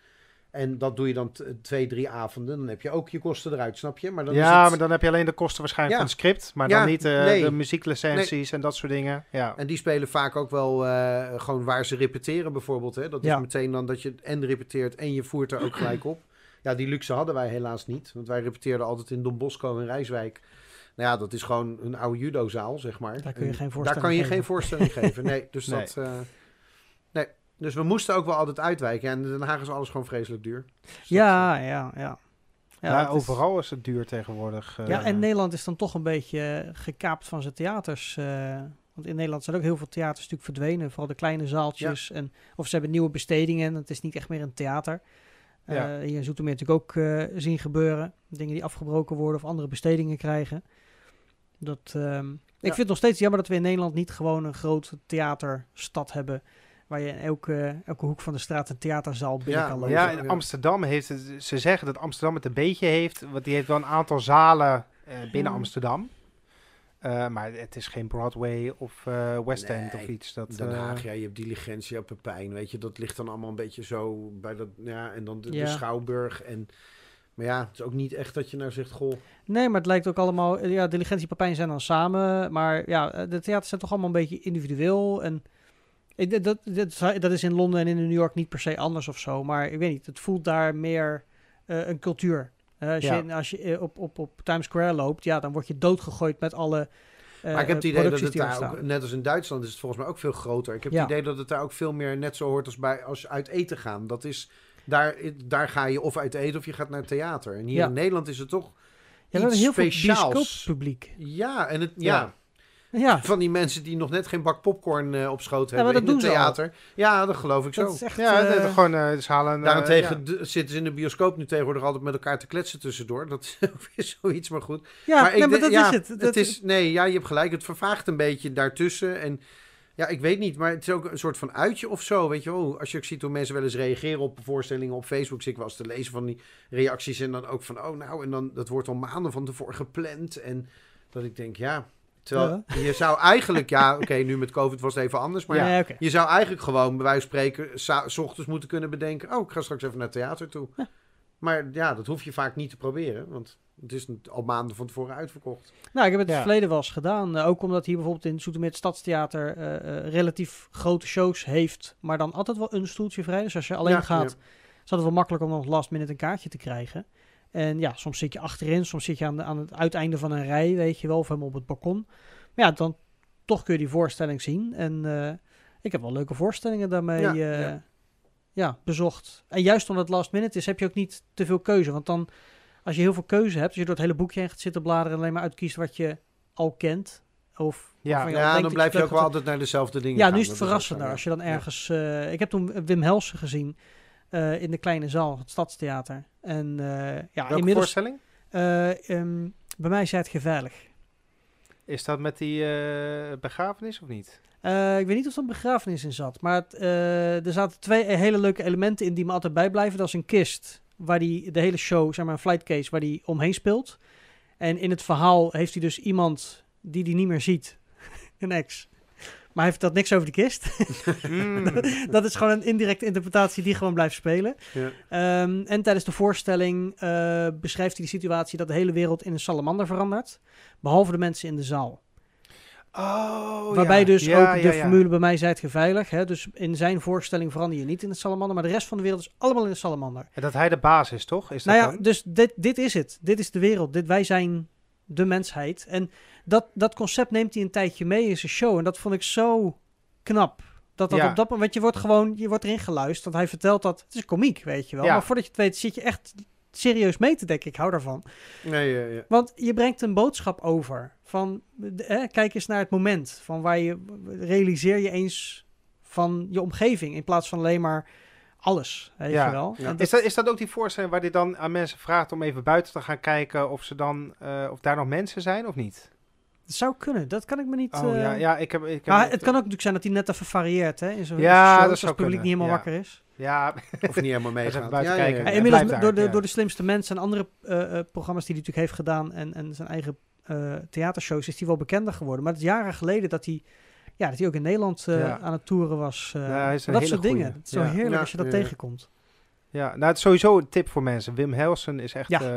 En dat doe je dan twee, drie avonden. Dan heb je ook je kosten eruit, snap je? Maar dan is ja het- maar dan heb je alleen de kosten waarschijnlijk Ja. van het script. Maar Ja, dan niet eh, nee. de muzieklicenties en dat soort dingen. Ja. En die spelen vaak ook wel eh, gewoon waar ze repeteren bijvoorbeeld. Hè? Dat is Ja. meteen dan dat je en repeteert en je voert er ook gelijk op. Ja, die luxe hadden wij helaas niet. Want wij repeteerden altijd in Don Bosco en Rijswijk. Nou ja, dat is gewoon een oude judozaal, zeg maar. Daar kun je En geen Daar voorstelling kan je geven. geen voorstelling geven. Nee, dus Nee. dat... eh, nee. Dus we moesten ook wel altijd uitwijken. En in Den Haag is alles gewoon vreselijk duur. Dus dat, Ja, ja, ja. Ja, is- overal is het duur tegenwoordig. eh. Ja, en Nederland is dan toch een beetje eh, gekaapt van zijn theaters. eh, want in Nederland zijn ook heel veel theaters natuurlijk verdwenen. Vooral de kleine zaaltjes. En, of ze hebben nieuwe bestedingen. Het is niet echt meer een theater. Eh, Ja. Hier in Zoetermeer natuurlijk ook eh, zien gebeuren. Dingen die afgebroken worden of andere bestedingen krijgen. Dat, ehm, Ik vind het nog steeds jammer dat we in Nederland niet gewoon een grote theaterstad hebben. Waar je in elke, elke hoek van de straat een theaterzaal binnen Ja, kan lopen. Ja, Ja. in Amsterdam heeft het, ze zeggen dat Amsterdam het een beetje heeft, want die heeft wel een aantal zalen eh, binnen. Amsterdam. Eh, maar het is geen Broadway of eh, West End Nee, of iets. Dat, Den eh, Haag, ja, je hebt Diligentia, Pepijn, weet je, dat ligt dan allemaal een beetje zo bij dat, ja, en dan de. Schouwburg en, maar ja, het is ook niet echt dat je nou zegt, goh, Nee, maar het lijkt ook allemaal... Ja, Diligentie en Papijn zijn dan samen. Maar ja, de theaters zijn toch allemaal een beetje individueel. En ik, dat, dat, dat is- dat in Londen en in New York niet per se anders of zo. Maar ik weet niet, het voelt daar meer eh, een cultuur. Eh, als Ja. je, als je eh, op, op, op Times Square loopt, ja, dan word je doodgegooid met alle maar ik heb het idee dat het daar ook, net als in Duitsland is het volgens mij ook veel groter. Ik heb Ja. het idee dat het daar ook veel meer net zo hoort als bij, als je uit eten gaan. Dat is, daar, daar ga je of uit eten of je gaat naar theater. En hier Ja. in Nederland is het toch Ja, iets heel veel speciaals. bioscooppubliek. Ja, en het, ja. Ja. Ja, Van die mensen die nog net geen bak popcorn eh, op schoot hebben in het theater. Ja, dat geloof ik zo. dat is echt... Ja, dat- gewoon, eh, ze halen... Daarentegen ja. zitten ze in de bioscoop nu tegenwoordig altijd met elkaar te kletsen tussendoor. Dat is weer zoiets, maar goed. ja, maar nee, maar dat ja, is het. Dat, Het is, nee, ja, je hebt gelijk. Het vervaagt een beetje daartussen. En ja, ik weet niet, maar het is ook een soort van uitje of zo. Weet je wel, als je ook ziet hoe mensen wel eens reageren op voorstellingen op Facebook. Zie ik wel eens te lezen van die reacties. En dan ook van, oh nou, en dan dat wordt al maanden van tevoren gepland. En dat ik denk, ja. Terwijl je zou eigenlijk, ja, oké, nu met COVID was het even anders. Maar ja, je zou eigenlijk gewoon, bij wijze van spreken, s ochtends moeten kunnen bedenken: oh, ik ga straks even naar het theater toe. Ja. Maar ja, dat hoef je vaak niet te proberen, want het is al maanden van tevoren uitverkocht. Nou, ik heb het in Ja. het verleden wel eens gedaan. eh, ook omdat hier bijvoorbeeld in Zoetermeer het Stadstheater eh, eh, relatief grote shows heeft. Maar dan altijd wel een stoeltje vrij. Dus als je alleen Ja, gaat, ja. is het altijd wel makkelijk om nog last minute een kaartje te krijgen. En ja, soms zit je achterin, soms zit je aan, de, aan het uiteinde van een rij, weet je wel, of helemaal op het balkon. Maar ja, dan toch kun je die voorstelling zien. En eh, ik heb wel leuke voorstellingen daarmee Ja, eh, ja. ja, bezocht. En juist omdat het last minute is, heb je ook niet te veel keuze. Want dan, als je heel veel keuze hebt, als je door het hele boekje heen gaat zitten bladeren en alleen maar uitkiest wat je al kent. Of Ja. dan blijf je ook wel altijd naar dezelfde dingen ja, gaan. nu is het verrassender. Als je dan ja. ergens... eh, ik heb toen Wim Helsen gezien eh, in de kleine zaal, het Stadstheater. En eh, ja, Welke inmiddels... voorstelling? eh, ehm, bij mij is het gevaarlijk. Is dat met die begrafenis of niet? Ik weet niet of er een begrafenis in zat. Maar het, er zaten twee hele leuke elementen in die me altijd bijblijven. Dat is een kist waar die de hele show, zeg maar een flight case, waar die omheen speelt. En in het verhaal heeft hij dus iemand die hij niet meer ziet. een ex. Maar hij vertelt niks over de kist. Mm. dat is gewoon een indirecte interpretatie die gewoon blijft spelen. Ja. Ehm, en tijdens de voorstelling eh, beschrijft hij de situatie dat de hele wereld in een salamander verandert. Behalve de mensen in de zaal. Oh, Waarbij ja. dus Ja, ook de formule bij mij zei het geveilig. Hè? Dus in zijn voorstelling verander je niet in het salamander. Maar de rest van de wereld is allemaal in een salamander. En dat hij de baas is, toch? Is dat Nou ja, dan? dus dit, dit is het. Dit is de wereld. Dit, wij zijn de mensheid. En dat, dat concept neemt hij een tijdje mee in zijn show. En dat vond ik zo knap. Dat dat Ja. op dat moment, je wordt gewoon, je wordt erin geluisterd. Want hij vertelt dat, het is komiek, weet je wel. Ja. Maar voordat je het weet, zit je echt serieus mee te denken. Ik hou daarvan. Nee, ja, ja. Want je brengt een boodschap over. Van, hè, kijk eens naar het moment. Van waar je, realiseer je eens van je omgeving. In plaats van alleen maar alles, weet Ja. je wel. Ja. Is dat, is dat ook die voorstelling waar hij dan aan mensen vraagt om even buiten te gaan kijken of ze dan eh, of daar nog mensen zijn of niet? Het zou kunnen, dat kan ik me niet... Oh eh, ja, ja, ik heb. Ik heb Maar het kan ook natuurlijk zijn dat hij net even varieert, hè? In zo'n Ja, show, dat als zou het publiek kunnen, niet helemaal ja. wakker is. Ja, Of niet helemaal Even meegaat. buiten Ja, ja, kijken. ja. En Ja, inmiddels door, daar, de, ja. door de slimste mensen en andere eh, eh, programma's die hij natuurlijk heeft gedaan en, en zijn eigen eh, theatershows is hij wel bekender geworden. Maar het is jaren geleden dat hij, ja, dat hij ook in Nederland eh, Ja. aan het toeren was. eh, Ja, hij is een dat hele soort dingen. goeie. Het is zo Ja. heerlijk Ja, als je dat ja, ja. tegenkomt. ja, nou het is sowieso een tip voor mensen. Wim Helsen is echt. Ja. eh,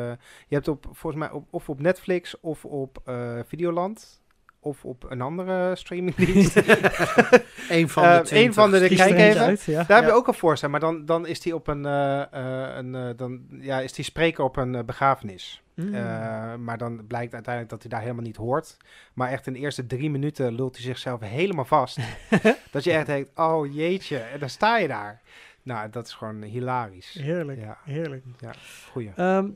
je hebt op volgens mij op, of op Netflix of op eh, Videoland of op een andere streamingdienst. Eén van Eh, de één 20. van de- Kies kijk even. Uit, ja. Daar heb je ook een voorstelling, maar dan, dan is die op een, eh, eh, een eh, dan, ja, is die spreker op een eh, begrafenis. Mm. Eh, maar dan blijkt uiteindelijk dat hij daar helemaal niet hoort. Maar echt in de eerste drie minuten lult hij zichzelf helemaal vast. dat je echt denkt, oh jeetje, en dan sta je daar. Nou, dat is gewoon hilarisch. heerlijk, Ja. heerlijk. Goeie. Ehm,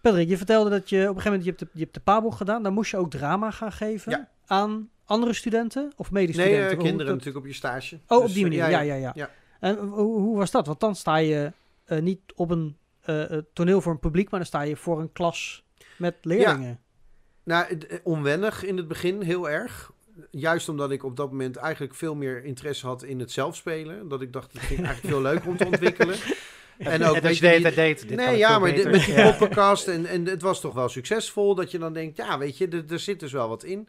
Patrick, je vertelde dat je op een gegeven moment, je hebt de, je hebt de PABO gedaan. Dan moest je ook drama gaan geven Ja. aan andere studenten of Nee, medestudenten? eh, Hoe- kinderen dat- natuurlijk op je stage. Oh, Dus, op die eh, manier, ja, ja, ja. ja. En hoe, hoe was dat? Want dan sta je eh, niet op een eh, eh, toneel voor een publiek, maar dan sta je voor een klas met leerlingen. Nou, het- eh, onwennig in het begin, heel erg. Juist omdat ik op dat moment eigenlijk veel meer interesse had in het zelfspelen. Dat ik dacht, het ik eigenlijk veel leuker om te ontwikkelen. En ook, dat je deed. dit kan nee, ja, maar dit- met die Ja. poppenkast en, en het was toch wel succesvol. Dat je dan denkt, ja, weet je, er, er zit dus wel wat in.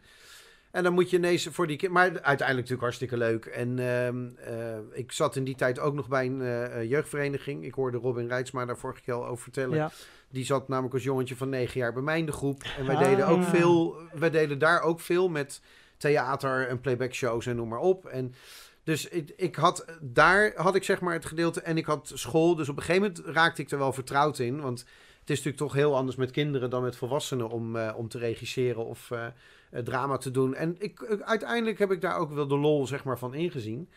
En dan moet je ineens voor die. Maar uiteindelijk natuurlijk hartstikke leuk. En ehm, eh, ik zat in die tijd ook nog bij een eh, eh, jeugdvereniging. Ik hoorde Robin Rijtsma daar vorige keer al over vertellen. Ja. Die zat namelijk als jongetje van negen jaar bij mij in de groep. En wij Ah. deden ook veel... Wij deden daar ook veel met theater en playback shows en noem maar op. En dus ik, ik had daar had ik zeg maar het gedeelte en ik had school. Dus op een gegeven moment raakte ik er wel vertrouwd in. Want het is natuurlijk toch heel anders met kinderen dan met volwassenen om, om te regisseren of drama te doen. En ik, uiteindelijk heb ik daar ook wel de lol zeg maar van ingezien.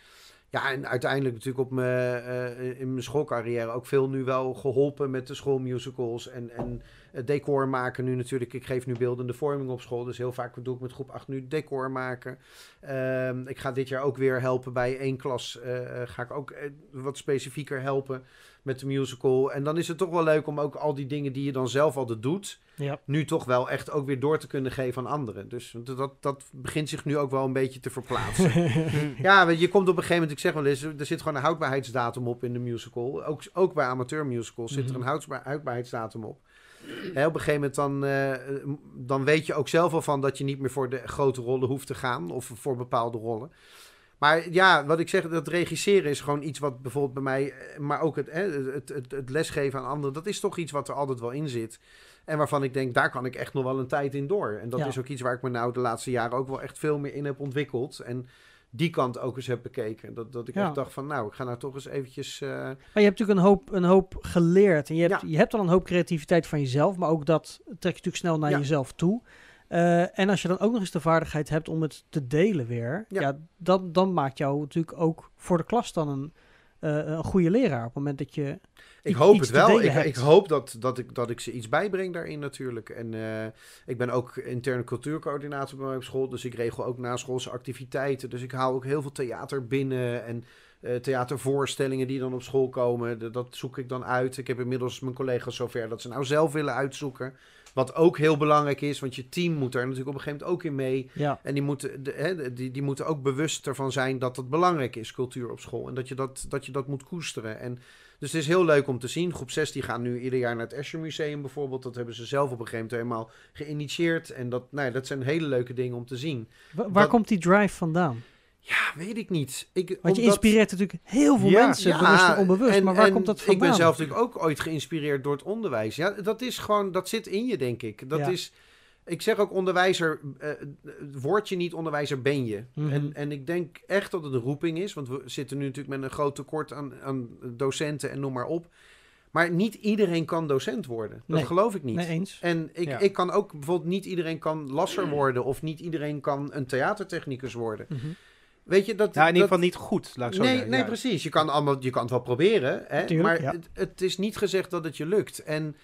Ja, en uiteindelijk natuurlijk op mijn, eh, in mijn schoolcarrière ook veel nu wel geholpen met de schoolmusicals en, en eh, decor maken nu natuurlijk. Ik geef nu beeldende vorming op school. Dus heel vaak doe ik met groep 8 nu decor maken. Ehm, ik ga dit jaar ook weer helpen bij één klas. eh, eh, ga ik ook eh, wat specifieker helpen met de musical. En dan is het toch wel leuk om ook al die dingen die je dan zelf altijd doet... Ja. nu toch wel echt ook weer door te kunnen geven aan anderen. Dus dat, dat begint zich nu ook wel een beetje te verplaatsen. Ja, je, komt op een gegeven moment, ik zeg wel eens, er zit gewoon een houdbaarheidsdatum op in de musical. Ook, ook bij amateurmusicals zit er Mhm. een houdbaar, houdbaarheidsdatum op. Hè, op een gegeven moment dan, eh, dan weet je ook zelf al van dat je niet meer voor de grote rollen hoeft te gaan. Of voor bepaalde rollen. Maar ja, wat ik zeg, dat regisseren is gewoon iets wat bijvoorbeeld bij mij, eh, maar ook het, hè, het, het, het lesgeven aan anderen, dat is toch iets wat er altijd wel in zit. En waarvan ik denk, daar kan ik echt nog wel een tijd in door. En dat Ja. is ook iets waar ik me nou de laatste jaren ook wel echt veel meer in heb ontwikkeld. En die kant ook eens heb bekeken. Dat, dat ik Ja. echt dacht van, nou, ik ga nou toch eens eventjes... eh, Maar je hebt natuurlijk een hoop, een hoop geleerd. En je hebt, Ja. je hebt al een hoop creativiteit van jezelf, maar ook dat trek je natuurlijk snel naar Ja. jezelf toe. Eh, en als je dan ook nog eens de vaardigheid hebt om het te delen weer, ja. Dan, dan maakt jou natuurlijk ook voor de klas dan een, een goede leraar. Op het moment dat je. Ik iets- hoop het wel. Ik, ik hoop dat, dat, ik, dat ik ze iets bijbreng daarin natuurlijk. En eh, ik ben ook interne cultuurcoördinator bij mij op school. Dus ik regel ook naschoolse activiteiten. Dus ik haal ook heel veel theater binnen. En eh, theatervoorstellingen die dan op school komen. de- dat zoek ik dan uit. Ik heb inmiddels mijn collega's zover dat ze nou zelf willen uitzoeken. Wat ook heel belangrijk is. Want je team moet daar natuurlijk op een gegeven moment ook in mee. Ja, En die moeten, de, hè, die, die moeten ook bewust ervan zijn dat het belangrijk is, cultuur op school. En dat je dat, dat, je dat moet koesteren. En, dus het is heel leuk om te zien. Groep 6 die gaan nu ieder jaar naar het Escher Museum bijvoorbeeld. Dat hebben ze zelf op een gegeven moment helemaal geïnitieerd. En dat, nou, ja, dat zijn hele leuke dingen om te zien. Wa- waar Dat- komt die drive vandaan? Ja, weet ik niet. Ik, Want je omdat- inspireert natuurlijk heel veel Ja. mensen, bewust en onbewust. en- maar waar en komt dat vandaan? Ik ben zelf natuurlijk ook ooit geïnspireerd door het onderwijs. Ja, dat is gewoon, dat zit in je, denk ik. Dat Ja. is, ik zeg ook onderwijzer, eh, word je niet onderwijzer, ben je. Mhm. en, en ik denk echt dat het een roeping is, want we zitten nu natuurlijk met een groot tekort aan, aan docenten en noem maar op. Maar niet iedereen kan docent worden. Dat Nee. geloof ik niet. Nee, eens. En ik, Ja. ik kan ook bijvoorbeeld niet iedereen kan lasser worden of niet iedereen kan een theatertechnicus worden. Mhm. Weet je dat? Ja, in ieder dat- geval niet goed, laat ik zo Nee, zeggen. nee Ja. precies. Je kan, allemaal, je kan het wel proberen, hè? Tuurlijk, maar ja. het, het is niet gezegd dat het je lukt. En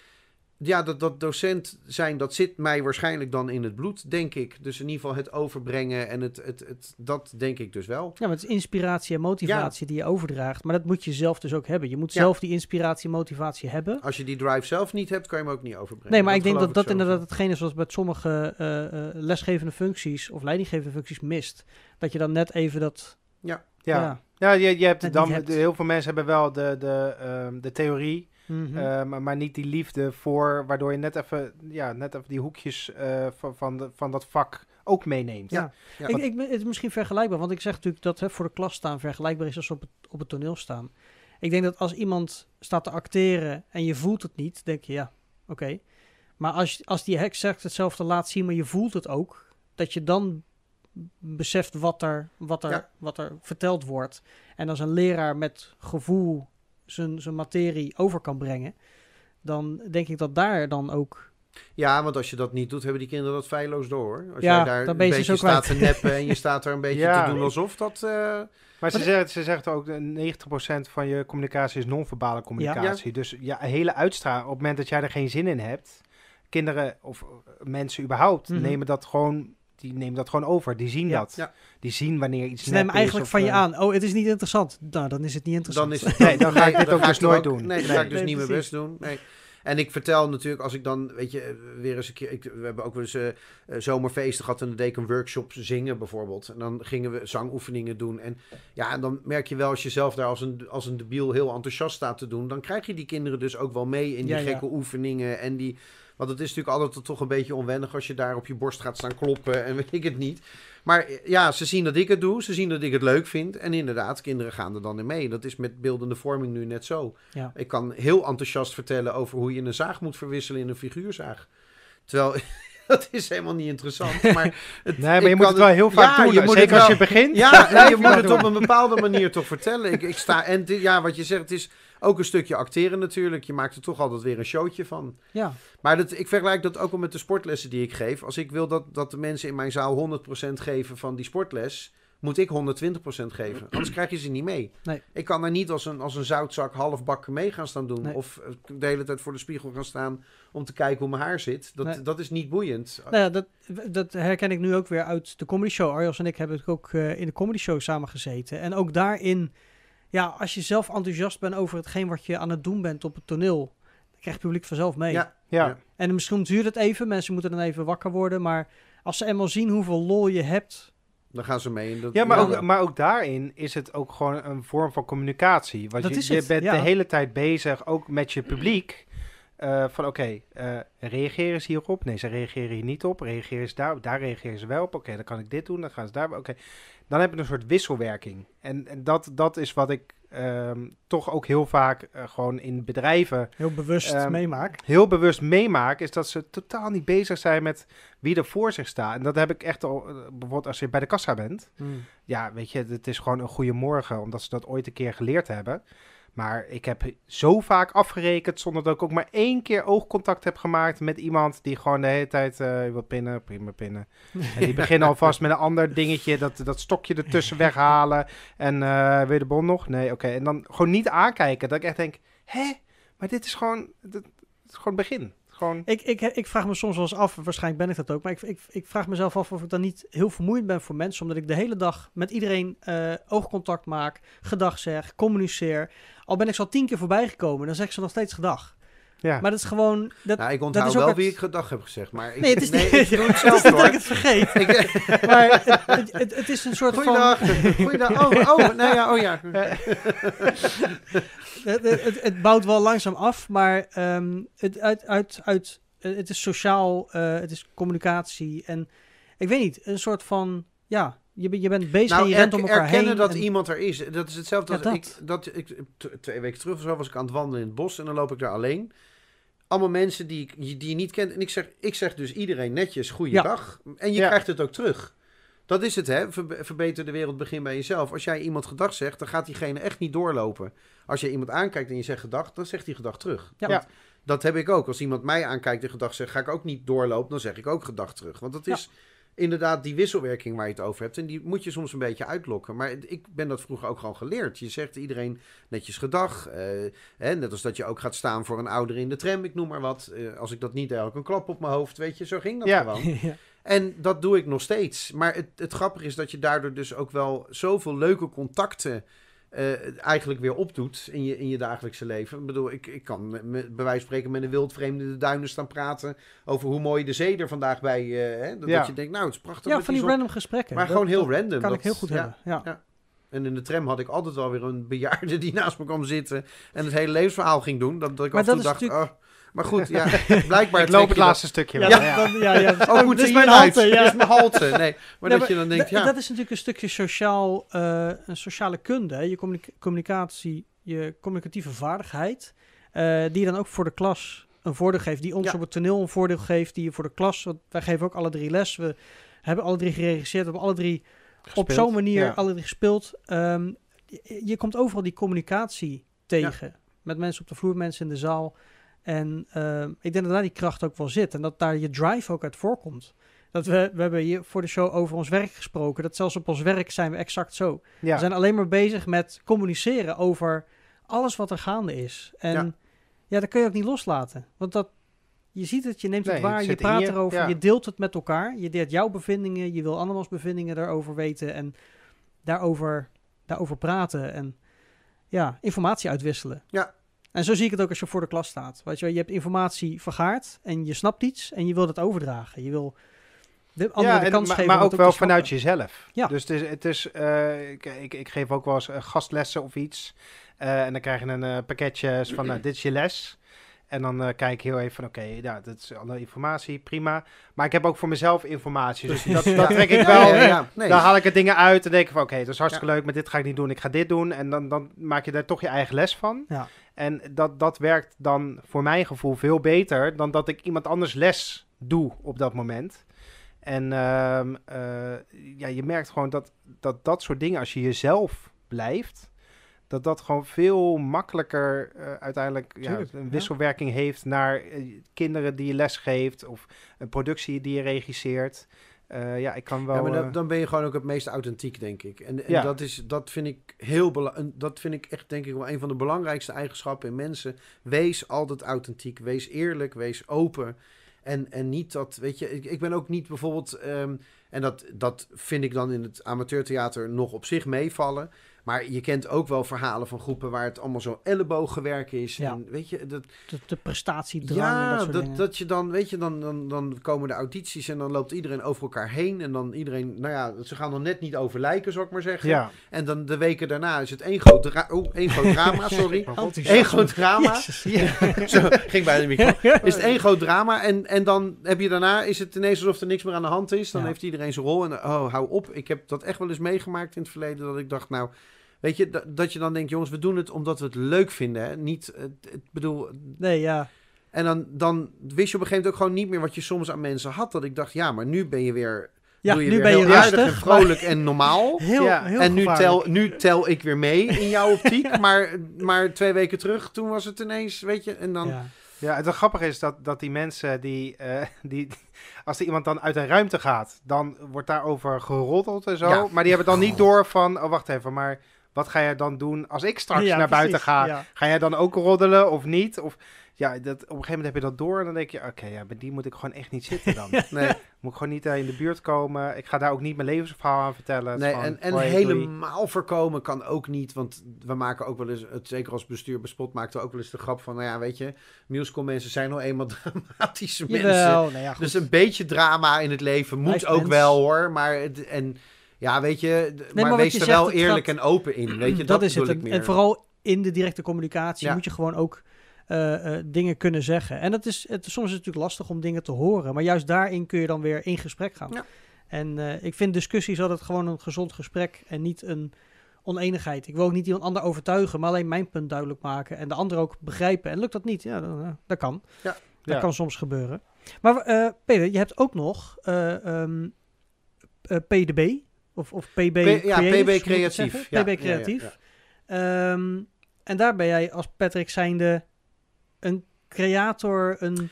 ja, dat, dat docent zijn, dat zit mij waarschijnlijk dan in het bloed, denk ik. Dus in ieder geval het overbrengen en het, het, het, dat denk ik dus wel. Ja, maar het is inspiratie en motivatie die je overdraagt. Maar dat moet je zelf dus ook hebben. Je moet Ja. zelf die inspiratie en motivatie hebben. Als je die drive zelf niet hebt, kan je hem ook niet overbrengen. Nee, maar ik denk dat dat inderdaad hetgeen is zoals bij sommige eh, eh, lesgevende functies of leidinggevende functies mist. Dat je dan net even dat... Ja, Ja. ja. je, je hebt dan, hebt. heel veel mensen hebben wel de, de, ehm, de theorie, Mhm. eh, maar, maar niet die liefde voor, waardoor je net even, ja, net even die hoekjes eh, van, van, de, van dat vak ook meeneemt. Ja. Ja. Ik, ik, ben- het is misschien vergelijkbaar, want ik zeg natuurlijk dat hè, voor de klas staan vergelijkbaar is als op het, op het toneel staan. Ik denk dat als iemand staat te acteren en je voelt het niet, denk je ja, oké. Maar als, als die exact hetzelfde laat zien, maar je voelt het ook, dat je dan beseft wat er, wat er, Ja. wat er verteld wordt. En als een leraar met gevoel zijn, zijn materie over kan brengen, dan denk ik dat daar dan ook Ja, want als je dat niet doet, hebben die kinderen dat feilloos door. Als Ja, jij daar dan een ben je ze beetje zo staat kwijt. te neppen en je staat er een beetje Ja. te doen alsof dat... eh, Maar ze Maar zegt, ze zegt ook, eh, 90% van je communicatie is non-verbale communicatie. Dus ja, hele uitstraling, op het moment dat jij er geen zin in hebt, kinderen of eh, mensen überhaupt, Mhm. nemen dat gewoon, die nemen dat gewoon over. Die zien Ja. dat. Ja. Die zien wanneer iets Ze nemen is eigenlijk of, van je eh, aan. Oh, het is niet interessant. Nou, dan is het niet interessant. Dan is het, Nee, dan ga ik dit ook dus nooit doen. Nee, dan ga ik dus niet mijn best doen. Nee. En ik vertel natuurlijk, als ik dan, weet je, weer eens een keer... Ik, we hebben ook wel eens eh, eh, zomerfeesten gehad en dan deed ik een workshop zingen bijvoorbeeld. En dan gingen we zangoefeningen doen. En ja, en dan merk je wel als je zelf daar als een, als een debiel heel enthousiast staat te doen... dan krijg je die kinderen dus ook wel mee in die Ja, ja. gekke oefeningen en die... Want het is natuurlijk altijd toch een beetje onwennig als je daar op je borst gaat staan kloppen en weet ik het niet. Maar ja, ze zien dat ik het doe, ze zien dat ik het leuk vind. En inderdaad, kinderen gaan er dan in mee. Dat is met beeldende vorming nu net zo. Ja. Ik kan heel enthousiast vertellen over hoe je een zaag moet verwisselen in een figuurzaag. Terwijl, dat is helemaal niet interessant. Maar het, Nee, maar je moet het wel heel vaak ja, doen. je moet Zeker het als je wel- begint. Ja, je moet het doen. op een bepaalde manier toch vertellen. Ik, ik sta, en dit- ja, wat je zegt, is ook een stukje acteren natuurlijk. Je maakt er toch altijd weer een showtje van. Ja, Maar dat, ik vergelijk dat ook wel met de sportlessen die ik geef. Als ik wil dat, dat de mensen in mijn zaal 100% geven van die sportles, moet ik 120% geven. Anders krijg je ze niet mee. Nee. Ik kan er niet als een, als een zoutzak half bakken mee gaan staan doen. Nee. Of eh, de hele tijd voor de spiegel gaan staan om te kijken hoe mijn haar zit. Dat, Nee. dat is niet boeiend. Nou ja, dat, dat herken ik nu ook weer uit de comedy show. Arjos en ik hebben ook eh, in de comedy show samen gezeten. En ook daarin, ja, als je zelf enthousiast bent over hetgeen wat je aan het doen bent op het toneel, dan krijgt het publiek vanzelf mee. Ja. Ja. Ja. En misschien duurt het even, mensen moeten dan even wakker worden. Maar als ze eenmaal zien hoeveel lol je hebt, Dan gaan ze mee. Dat, Ja, maar, Ja. ook, maar ook daarin is het ook gewoon een vorm van communicatie. Want Dat je, is je het, bent ja. de hele tijd bezig, ook met je publiek. eh, van oké, eh, reageren ze hierop? Nee, ze reageren hier niet op. Reageren ze daar? Daar reageren ze wel op. Oké, dan kan ik dit doen. Dan gaan ze daar. Oké, dan heb je een soort wisselwerking. En, en dat, dat is wat ik ehm, toch ook heel vaak eh, gewoon in bedrijven heel bewust Ehm, meemaak. heel bewust meemaak, is dat ze totaal niet bezig zijn met wie er voor zich staat. En dat heb ik echt al, eh, bijvoorbeeld als je bij de kassa bent. Hmm. Ja, weet je, het is gewoon een goede morgen, omdat ze dat ooit een keer geleerd hebben. Maar ik heb zo vaak afgerekend zonder dat ik ook maar één keer oogcontact heb gemaakt met iemand die gewoon de hele tijd eh wil pinnen, prima pinnen. En die beginnen alvast met een ander dingetje, dat, dat stokje ertussen weghalen. En eh wil je de bon nog? Nee, oké. En dan gewoon niet aankijken. Dat ik echt denk, hè? Maar dit is gewoon, dit, is gewoon het begin. Ik, ik, ik vraag me soms wel eens af, waarschijnlijk ben ik dat ook, maar ik, ik, ik vraag mezelf af of ik dan niet heel vermoeiend ben voor mensen, omdat ik de hele dag met iedereen eh, oogcontact maak, gedag zeg, communiceer. Al ben ik zo al tien keer voorbij gekomen, dan zeggen ze nog steeds gedag. Ja. Maar dat is gewoon... Dat, Nou, ik dat onthoud is ook wel het- wie ik gedag heb gezegd. Maar ik, Nee, het is niet, ik doe het het zelf is niet dat ik het vergeet, Ik, maar het, het, het, het is een soort goeiedag. van... Goeiedag. Oh, oh, nou ja, oh ja. Het, het, het- het bouwt wel langzaam af, maar ehm, het, uit, uit, uit, eh, het is sociaal, eh, het is communicatie en ik weet niet, een soort van, ja, je, bent- je bent bezig en je rent om elkaar erkennen heen. dat en- iemand er is. Dat is hetzelfde Ja, als dat. ik, dat ik... Twee weken terug of zo was ik aan het wandelen in het bos en dan loop ik daar alleen. Allemaal mensen die, die je niet kent. En ik zeg, ik zeg dus iedereen netjes goeiedag. En je Ja. krijgt het ook terug. Dat is het, hè? Verbe- verbeter de wereld, begin bij jezelf. Als jij iemand gedag zegt, dan gaat diegene echt niet doorlopen. Als je iemand aankijkt en je zegt gedag, dan zegt hij gedag terug. Ja. Want Dat heb ik ook. Als iemand mij aankijkt en gedag zegt, ga ik ook niet doorlopen, dan zeg ik ook gedag terug. Want dat Ja. Inderdaad die wisselwerking waar je het over hebt. En die moet je soms een beetje uitlokken. Maar ik ben dat vroeger ook gewoon geleerd. Je zegt iedereen netjes gedag. eh, hè, net als dat je ook gaat staan voor een ouder in de tram, ik noem maar wat. Eh, als ik dat niet heb, ook een klap op mijn hoofd. Weet je, zo ging dat Ja. gewoon. ja. En dat doe ik nog steeds. Maar het, het grappige is dat je daardoor dus ook wel zoveel leuke contacten eh, eigenlijk weer opdoet in je, in je dagelijkse leven. Ik bedoel, ik, ik kan met, met- bij wijze van spreken met een wildvreemde de duinen staan praten over hoe mooi de zee er vandaag bij... eh, hè, dat, Ja. dat je denkt, nou, het is prachtig. ja, van die random gesprekken. Maar Dat- gewoon heel dat random. kan dat- ik heel goed hebben. Ja. Ja. En in de tram had ik altijd wel weer een bejaarde die naast me kwam zitten en het hele levensverhaal ging doen. Dat, dat ik Maar af en toe dat is dacht, oh, maar goed, ja, blijkbaar ik loop het dat- laatste stukje. Ja, wel. dat- dan- ja, ja. Oh, goed, dit is mijn halte, ja. is mijn halte. Nee, maar Nee, dat je dan denkt, ja. Dat is natuurlijk een stukje sociaal, eh, een sociale kunde. Hè? Je communica- communicatie, je communicatieve vaardigheid. eh, die je dan ook voor de klas een voordeel geeft. Die ons Ja. op het toneel een voordeel geeft. Die je voor de klas, want wij geven ook alle drie les. We hebben alle drie geregisseerd. We hebben alle drie op zo'n manier ja. alle drie gespeeld. Ehm, je, je komt overal die communicatie tegen. Met mensen op de vloer, mensen in de zaal. En ehm, ik denk dat daar die kracht ook wel zit. En dat daar je drive ook uit voorkomt. Dat we, we hebben hier voor de show over ons werk gesproken. Dat zelfs op ons werk zijn we exact zo. Ja. We zijn alleen maar bezig met communiceren over alles wat er gaande is. En ja, Ja. dat kun je ook niet loslaten. Want dat, je ziet het, je neemt het Nee, waar, het je praat je, erover, ja. je deelt het met elkaar. Je deelt jouw bevindingen, je wil andermans bevindingen daarover weten en daarover, daarover praten en ja, informatie uitwisselen. Ja. En zo zie ik het ook als je voor de klas staat. Weet je, je hebt informatie vergaard en je snapt iets en je wilt het overdragen. Je wil de anderen de kans geven. maar ook wel vanuit jezelf. Ja. Dus het is, het is eh, ik, ik, ik geef ook wel eens eh, gastlessen of iets. Eh, en dan krijg je een pakketje van, nou, dit is je les. En dan eh, kijk ik heel even van, oké, ja, dat is alle informatie, prima. Maar ik heb ook voor mezelf informatie. Dus dat, dat trek ik wel. Ja, ja, ja. Nee. Dan haal ik er dingen uit en denk ik van, oké, dat is hartstikke leuk, maar dit ga ik niet doen, ik ga dit doen. En dan, dan maak je daar toch je eigen les van. En dat, dat werkt dan voor mijn gevoel veel beter dan dat ik iemand anders les doe op dat moment. En ehm, eh, ja, je merkt gewoon dat, dat dat soort dingen, als je jezelf blijft, dat dat gewoon veel makkelijker eh, uiteindelijk ja, een ja. wisselwerking heeft naar eh, kinderen die je les geeft of een productie die je regisseert. Eh, ja, ik kan wel... Ja, maar dan, dan ben je gewoon ook het meest authentiek, denk ik. En, en Ja. dat, is, dat vind ik heel bela- en Dat vind ik echt, denk ik, wel een van de belangrijkste eigenschappen in mensen. Wees altijd authentiek. Wees eerlijk. Wees open. En, en niet dat, weet je, ik, ik ben ook niet bijvoorbeeld, ehm, en dat, dat vind ik dan in het amateurtheater nog op zich meevallen. Maar je kent ook wel verhalen van groepen waar het allemaal zo ellebooggewerk is. Ja. En weet je, dat, De, de prestatiedrang ja, dat dat, soort dat, dingen. je dan, weet je, dan, dan, dan komen de audities en dan loopt iedereen over elkaar heen. En dan iedereen, nou ja, ze gaan dan net niet over lijken, zou ik maar zeggen. ja. En dan de weken daarna is het één groot, dra oh, één groot drama, sorry. Eén groot drama. Ja, zo, ging bij de microfoon. Is het één groot drama en, en dan heb je daarna, is het ineens alsof er niks meer aan de hand is. Dan Ja. heeft iedereen zijn rol en oh, hou op. Ik heb dat echt wel eens meegemaakt in het verleden, dat ik dacht, nou... Weet je, dat, dat je dan denkt, jongens, we doen het omdat we het leuk vinden. Hè? Niet, het, het bedoel, Nee, ja. en dan, dan wist je op een gegeven moment ook gewoon niet meer wat je soms aan mensen had. Dat ik dacht, ja, maar nu ben je weer, Ja, je nu ben je rustig. en vrolijk en normaal. Heel, Ja. heel en nu gevaarlijk. tel, nu tel ik weer mee in jouw optiek. maar, maar twee weken terug, toen was het ineens, weet je, en dan... Ja. Ja, het grappige is dat, dat die mensen die, eh, die, als er iemand dan uit een ruimte gaat, dan wordt daarover geroddeld en zo. Ja. Maar die hebben dan niet door van, oh wacht even, maar wat ga jij dan doen als ik straks Ja, naar buiten ga? ja. Ga jij dan ook roddelen of niet? Of ja, dat, op een gegeven moment heb je dat door en dan denk je, oké, ja, bij die moet ik gewoon echt niet zitten dan. Nee, Moet ik gewoon niet eh, in de buurt komen. Ik ga daar ook niet mijn levensverhaal aan vertellen. Nee gewoon, en, helemaal voorkomen kan ook niet. Want we maken ook wel eens, het, zeker als bestuur bespot, maakten we ook wel eens de grap van, nou ja, weet je, musical mensen zijn nou eenmaal dramatische mensen. Jawel, nou ja. Dus een beetje drama in het leven moet ook mens. wel hoor. Maar het, en ja, weet je, maar wees je er zegt, wel eerlijk gaat- en open in. Weet je, dat, dat is het. En, meer. en vooral in de directe communicatie Ja. moet je gewoon ook eh, eh, dingen kunnen zeggen. En dat is, het, soms is het natuurlijk lastig om dingen te horen. Maar juist daarin kun je dan weer in gesprek gaan. Ja. En eh, ik vind discussies altijd gewoon een gezond gesprek en niet een oneenigheid. Ik wil ook niet iemand ander overtuigen, maar alleen mijn punt duidelijk maken. En de ander ook begrijpen. En lukt dat niet? Ja, dan, dat kan. Ja. Dat Ja. kan soms gebeuren. Maar eh, Peter, je hebt ook nog eh, ehm, eh, PDB. Of, of PB P- ja, Creatives, PB Creatief. Ja, PB ja, Creatief. En daar ben jij als Patrick zijnde een creator, een...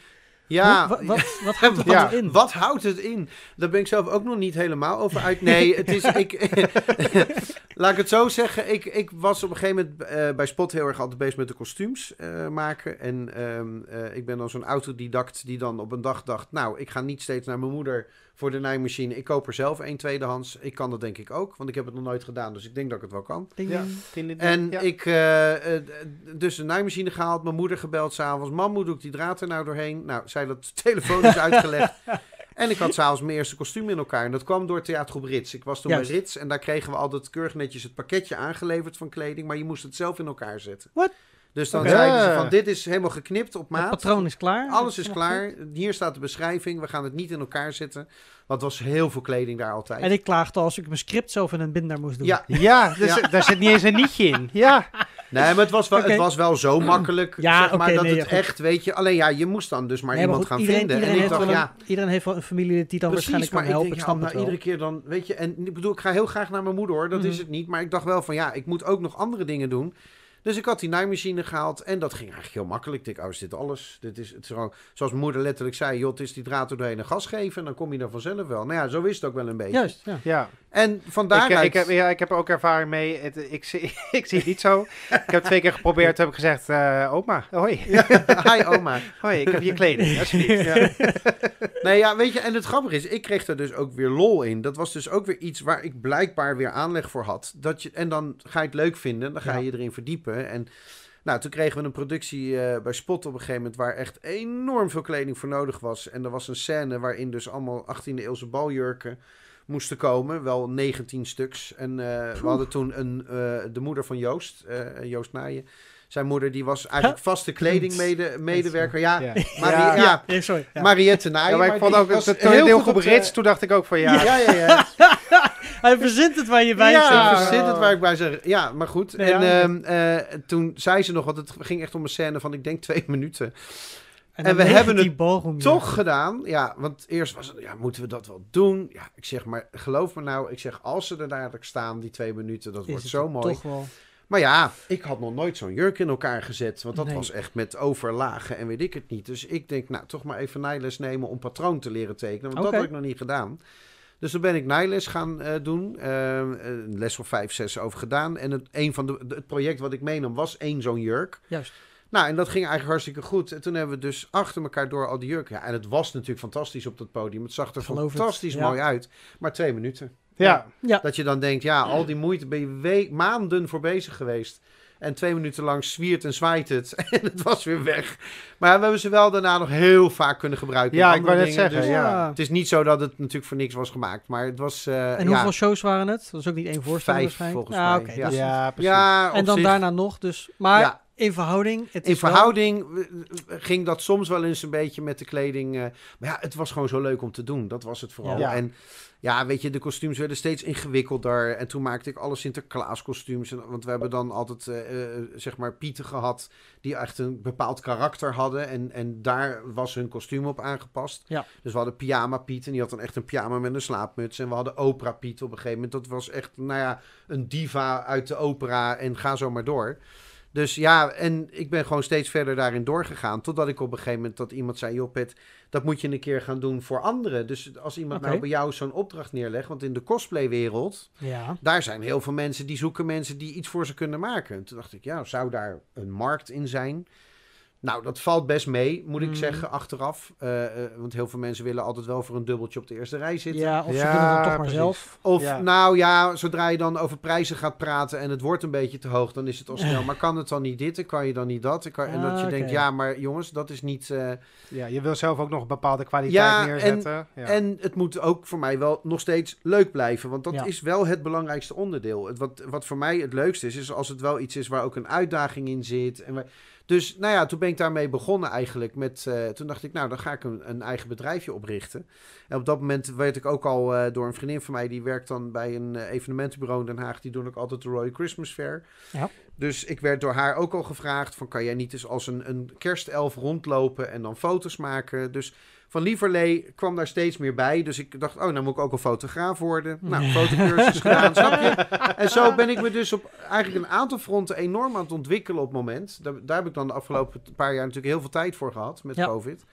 Ja, Hoe- wa- wat, wat houdt het Ja, in? Wat houdt het in? Daar ben ik zelf ook nog niet helemaal over uit. Nee, het is. Ik, laat ik het zo zeggen. Ik, ik was op een gegeven moment eh, bij Spot heel erg altijd bezig met de kostuums eh, maken. En ehm, eh, ik ben dan zo'n autodidact die dan op een dag dacht: Nou, ik ga niet steeds naar mijn moeder voor de naaimachine. Ik koop er zelf een tweedehands. Ik kan dat denk ik ook, want ik heb het nog nooit gedaan. Dus ik denk dat ik het wel kan. Ja. En Ja. ik, dus de naaimachine gehaald, mijn moeder gebeld s'avonds. Mam, hoe doe ik die draad er nou doorheen? Nou, zij dat telefonisch uitgelegd. En ik had s'avonds mijn eerste kostuum in elkaar. En dat kwam door theatergroep Rits. Ik was toen Juist. bij Rits en daar kregen we altijd keurig netjes het pakketje aangeleverd van kleding. Maar je moest het zelf in elkaar zetten. What? Dus dan zeiden ze van, dit is helemaal geknipt op Het maat. patroon is klaar. Alles is klaar. Hier staat de beschrijving. We gaan het niet in elkaar zetten. Want het was heel veel kleding daar altijd. En ik klaagde als ik mijn script zelf in een binder moest doen. Ja, Ja, dus, Ja. daar zit niet eens een nietje in. Ja, Nee, maar het was wel, het was wel zo makkelijk. Ja, zeg maar, dat nee, het ja, echt, weet je. Alleen ja, je moest dan dus maar Nee, maar iemand goed, gaan iedereen, vinden. Iedereen, en ik heeft dacht, wel ja, een, iedereen heeft wel een familie die dan precies. waarschijnlijk Maar kan ik helpen. denk, ik ja, snap nou, iedere keer dan, weet je. En ik bedoel, ik ga heel graag naar mijn moeder hoor. Dat Mhm. is het niet. Maar ik dacht wel van, ja, ik moet ook nog andere dingen doen. Dus ik had die naaimachine gehaald en dat ging eigenlijk heel makkelijk. Ik denk, oh, is dit alles? Dit is, het is gewoon, zoals moeder letterlijk zei, joh, het is die draad er doorheen een gas geven en dan kom je er vanzelf wel. Nou ja, zo is het ook wel een beetje. Juist, ja. ja. En van Ik, daaruit... ik, heb, ja, ik heb er ook ervaring mee. Het, ik, zie, ik zie het niet zo. Ik heb twee keer geprobeerd. Toen heb ik gezegd, eh, oma, hoi. Hi oma. Hoi, ik heb je kleding, alsjeblieft. Ja. nee, ja, weet je, en het grappige is, ik kreeg er dus ook weer lol in. Dat was dus ook weer iets waar ik blijkbaar weer aanleg voor had. Dat je, en dan ga je het leuk vinden, dan ga Ja. je erin verdiepen. En nou, toen kregen we een productie eh, bij Spot op een gegeven moment waar echt enorm veel kleding voor nodig was. En er was een scène waarin dus allemaal 18e eeuwse baljurken moesten komen. Wel 19 stuks. En eh, we hadden toen een, eh, de moeder van Joost, Joost Naaien. Zijn moeder die was eigenlijk vaste kledingmedewerker. Ja, Ja. Marie, Ja. ja. Ja, nee, sorry. Ja. Mariette Naaien. Ja, maar ik vond ook was het heel toneel goed op goed de- Rits. Toen dacht ik ook van ja. Ja, ja, ja. Hij verzint het waar je bij ja, staat. ik verzin het waar ik bij zeg. Ja, maar goed. Nee, en ja. ehm, eh, toen zei ze nog, want het ging echt om een scène van, ik denk twee minuten. En, we hebben die het ja. Toch gedaan. Ja, want eerst was het, ja, moeten we dat wel doen? Ja, ik zeg maar, geloof me nou, ik zeg, als ze er dadelijk staan, die twee minuten, dat Is wordt het zo mooi. Toch wel. Maar ja, ik had nog nooit zo'n jurk in elkaar gezet. Want dat Nee. was echt met overlagen en weet ik het niet. Dus ik denk, nou, toch maar even nijles nemen om patroon te leren tekenen. Want dat had ik nog niet gedaan. Dus toen ben ik naailes gaan eh, doen. Eh, een les of vijf, zes over gedaan. En het, een van de, het project wat ik meenam was één zo'n jurk. Juist. Nou, en dat ging eigenlijk hartstikke goed. En toen hebben we dus achter elkaar door al die jurken. Ja, en het was natuurlijk fantastisch op dat podium. Het zag er Geloof het, fantastisch ja. mooi uit. Maar twee minuten. Ja, Dat je dan denkt, ja, al die moeite ben je we- maanden voor bezig geweest. En twee minuten lang zwiert en zwaait het. En het was weer weg. Maar we hebben ze wel daarna nog heel vaak kunnen gebruiken. Ja, ik wou net dingen. zeggen, Dus ja. Het is niet zo dat het natuurlijk voor niks was gemaakt. Maar het was... eh, En ja, hoeveel shows waren het? Dat is ook niet één voorstelling Vijf, volgens Ah, mij, oké, ja. dus- ja, precies. ja, En dan zich- daarna nog. Dus, maar Ja. in verhouding. Het In wel- verhouding ging dat soms wel eens een beetje met de kleding. eh, maar ja, het was gewoon zo leuk om te doen. Dat was het vooral. Ja. En ja, weet je, de kostuums werden steeds ingewikkelder. En toen maakte ik alle Sinterklaas kostuums. Want we hebben dan altijd, eh, eh, zeg maar, pieten gehad. Die echt een bepaald karakter hadden. En, en daar was hun kostuum op aangepast. Ja. Dus we hadden pyjama Piet. En die had dan echt een pyjama met een slaapmuts. En we hadden opera Piet op een gegeven moment. Dat was echt, nou ja, een diva uit de opera. En ga zo maar door. Dus ja, en ik ben gewoon steeds verder daarin doorgegaan. Totdat ik op een gegeven moment dat iemand zei: Joh, Pet, dat moet je een keer gaan doen voor anderen. Dus als iemand nou bij jou zo'n opdracht neerlegt, want in de cosplaywereld, Ja. daar zijn heel veel mensen die zoeken mensen die iets voor ze kunnen maken. En toen dacht ik: Ja, zou daar een markt in zijn? Nou, dat valt best mee, moet ik Mm. zeggen, achteraf. Eh, eh, want heel veel mensen willen altijd wel voor een dubbeltje op de eerste rij zitten. ja, of ze Ja, het dan toch maar precies. zelf. Of Ja. nou ja, zodra je dan over prijzen gaat praten en het wordt een beetje te hoog, dan is het al snel. Maar kan het dan niet dit en kan je dan niet dat? En, kan, en dat je Ah, denkt, ja, maar jongens, dat is niet... eh, Ja, je wil zelf ook nog een bepaalde kwaliteit Ja, en- neerzetten. ja. En het moet ook voor mij wel nog steeds leuk blijven. Want dat Ja. is wel het belangrijkste onderdeel. Het, wat, wat voor mij het leukste is, is als het wel iets is waar ook een uitdaging in zit. En waar- dus nou ja, toen ben ik daarmee begonnen eigenlijk. Met, eh, toen dacht ik, nou, dan ga ik een, een eigen bedrijfje oprichten. En op dat moment werd ik ook al eh, door een vriendin van mij, die werkt dan bij een eh, evenementenbureau in Den Haag. Die doen ook altijd de Royal Christmas Fair. Ja. Dus ik werd door haar ook al gevraagd van, kan jij niet eens als een, een kerstelf rondlopen en dan foto's maken? Dus van Lieverlee kwam daar steeds meer bij. Dus ik dacht, oh, nou moet ik ook een fotograaf worden. Nou, fotocursus gedaan, snap je? En zo ben ik me dus op eigenlijk een aantal fronten enorm aan het ontwikkelen op het moment. Daar, daar heb ik dan de afgelopen paar jaar natuurlijk heel veel tijd voor gehad met Ja. COVID.